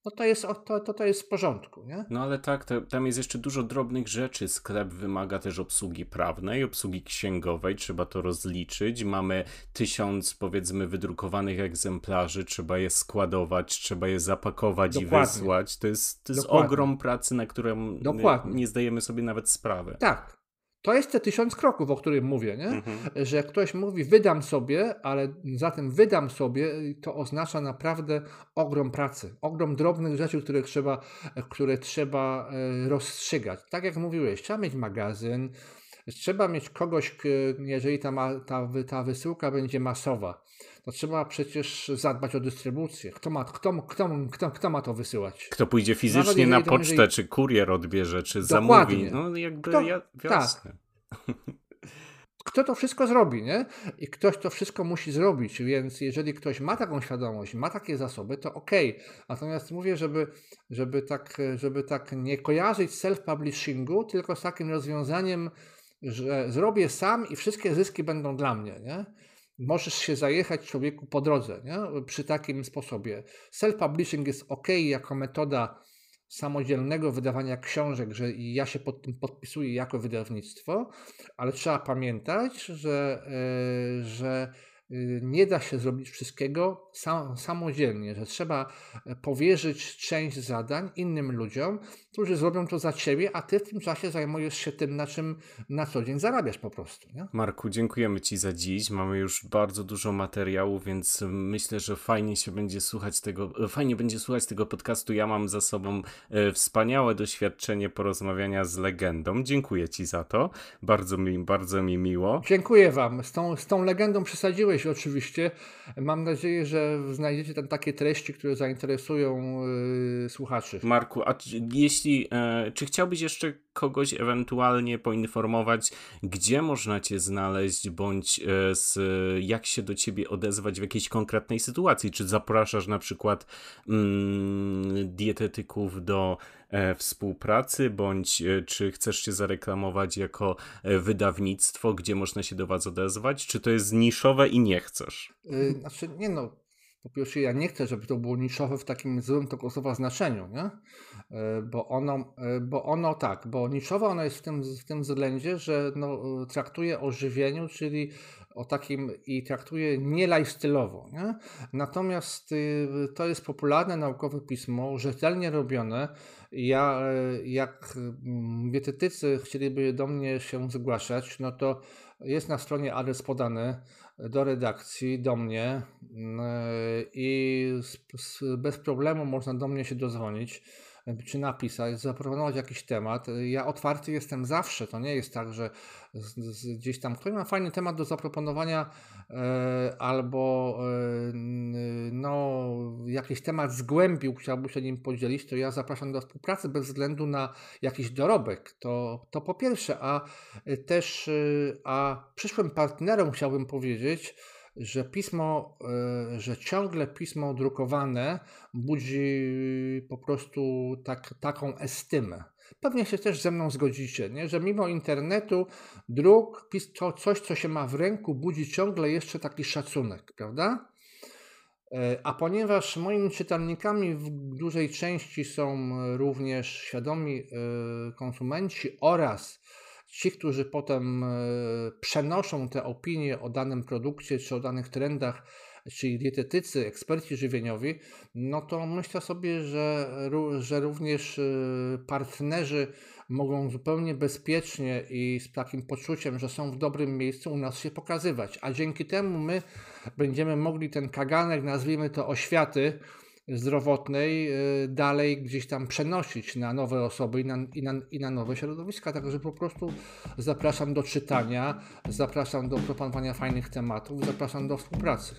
no to jest, to, to, to jest w porządku. Nie? No ale tak, to, tam jest jeszcze dużo drobnych rzeczy. Sklep wymaga też obsługi prawnej, obsługi księgowej, trzeba to rozliczyć. Mamy tysiąc, powiedzmy, wydrukowanych egzemplarzy, trzeba je składować, trzeba je zapakować Dokładnie. i wysłać. To jest, to jest ogrom pracy, na którą Dokładnie. nie zdajemy sobie nawet sprawy. Tak, to jest te tysiąc kroków, o którym mówię, nie? Mhm. że ktoś mówi wydam sobie, ale za tym wydam sobie to oznacza naprawdę ogrom pracy, ogrom drobnych rzeczy, które trzeba, które trzeba e, rozstrzygać. Tak jak mówiłeś, trzeba mieć magazyn, trzeba mieć kogoś, jeżeli ta, ma, ta, ta wysyłka będzie masowa, to trzeba przecież zadbać o dystrybucję. Kto ma, kto, kto, kto, kto ma to wysyłać? Kto pójdzie fizycznie na pocztę, jeżeli... czy kurier odbierze, czy Dokładnie. zamówi. No jakby kto, ja, jasne. Tak. Kto to wszystko zrobi, nie? I ktoś to wszystko musi zrobić, więc jeżeli ktoś ma taką świadomość, ma takie zasoby, to ok. Natomiast mówię, żeby, żeby, tak, żeby tak nie kojarzyć self-publishingu, tylko z takim rozwiązaniem, że zrobię sam i wszystkie zyski będą dla mnie, nie? możesz się zajechać człowieku po drodze nie? przy takim sposobie. Self-publishing jest ok jako metoda samodzielnego wydawania książek, że ja się pod tym podpisuję jako wydawnictwo, ale trzeba pamiętać, że, yy, że nie da się zrobić wszystkiego sam, samodzielnie, że trzeba e, powierzyć część zadań innym ludziom, którzy zrobią to za ciebie, a ty w tym czasie zajmujesz się tym, na czym na co dzień zarabiasz po prostu. Nie? Marku, dziękujemy ci za dziś. Mamy już bardzo dużo materiału, więc myślę, że fajnie się będzie słuchać tego, e, fajnie będzie słuchać tego podcastu. Ja mam za sobą e, wspaniałe doświadczenie porozmawiania z legendą. Dziękuję ci za to. Bardzo mi, bardzo mi miło. Dziękuję wam. Z tą, z tą legendą przesadziłeś oczywiście. Mam nadzieję, że znajdziecie tam takie treści, które zainteresują yy, słuchaczy. Marku, a jeśli, e, czy chciałbyś jeszcze kogoś ewentualnie poinformować, gdzie można cię znaleźć, bądź e, z, jak się do ciebie odezwać w jakiejś konkretnej sytuacji? Czy zapraszasz na przykład mm, dietetyków do współpracy, bądź e, czy chcesz się zareklamować jako e, wydawnictwo, gdzie można się do Was odezwać, czy to jest niszowe i nie chcesz? Znaczy, nie no, po pierwsze, ja nie chcę, żeby to było niszowe w takim złym tego słowa znaczeniu, nie? Bo ono, bo ono tak, bo niszowe ono jest w tym, w tym względzie, że no, traktuje o żywieniu, czyli o takim i traktuje nie lifestyle'owo. Nie? Natomiast y, to jest popularne naukowe pismo, rzetelnie robione. Ja, y, jak mm, dietetycy chcieliby do mnie się zgłaszać, no to jest na stronie adres podany do redakcji, do mnie y, i bez problemu można do mnie się dozwonić czy napisać, zaproponować jakiś temat. Ja otwarty jestem zawsze. To nie jest tak, że gdzieś tam ktoś ma fajny temat do zaproponowania e, albo e, no, jakiś temat zgłębił, chciałby się nim podzielić, to ja zapraszam do współpracy bez względu na jakiś dorobek. To, to po pierwsze, a też e, a przyszłym partnerom chciałbym powiedzieć, że pismo, e, że ciągle pismo drukowane budzi po prostu tak, taką estymę. Pewnie się też ze mną zgodzicie, nie? że mimo internetu druk, to coś, co się ma w ręku, budzi ciągle jeszcze taki szacunek, prawda? E, a ponieważ moimi czytelnikami w dużej części są również świadomi e, konsumenci oraz ci, którzy potem e, przenoszą te opinie o danym produkcie czy o danych trendach, czyli dietetycy, eksperci żywieniowi, no to myślę sobie, że, że również e, partnerzy mogą zupełnie bezpiecznie i z takim poczuciem, że są w dobrym miejscu u nas się pokazywać. A dzięki temu my będziemy mogli ten kaganek, nazwijmy to oświaty, zdrowotnej y, dalej gdzieś tam przenosić na nowe osoby i na, i na, i na nowe środowiska. Także po prostu zapraszam do czytania, zapraszam do proponowania fajnych tematów, zapraszam do współpracy.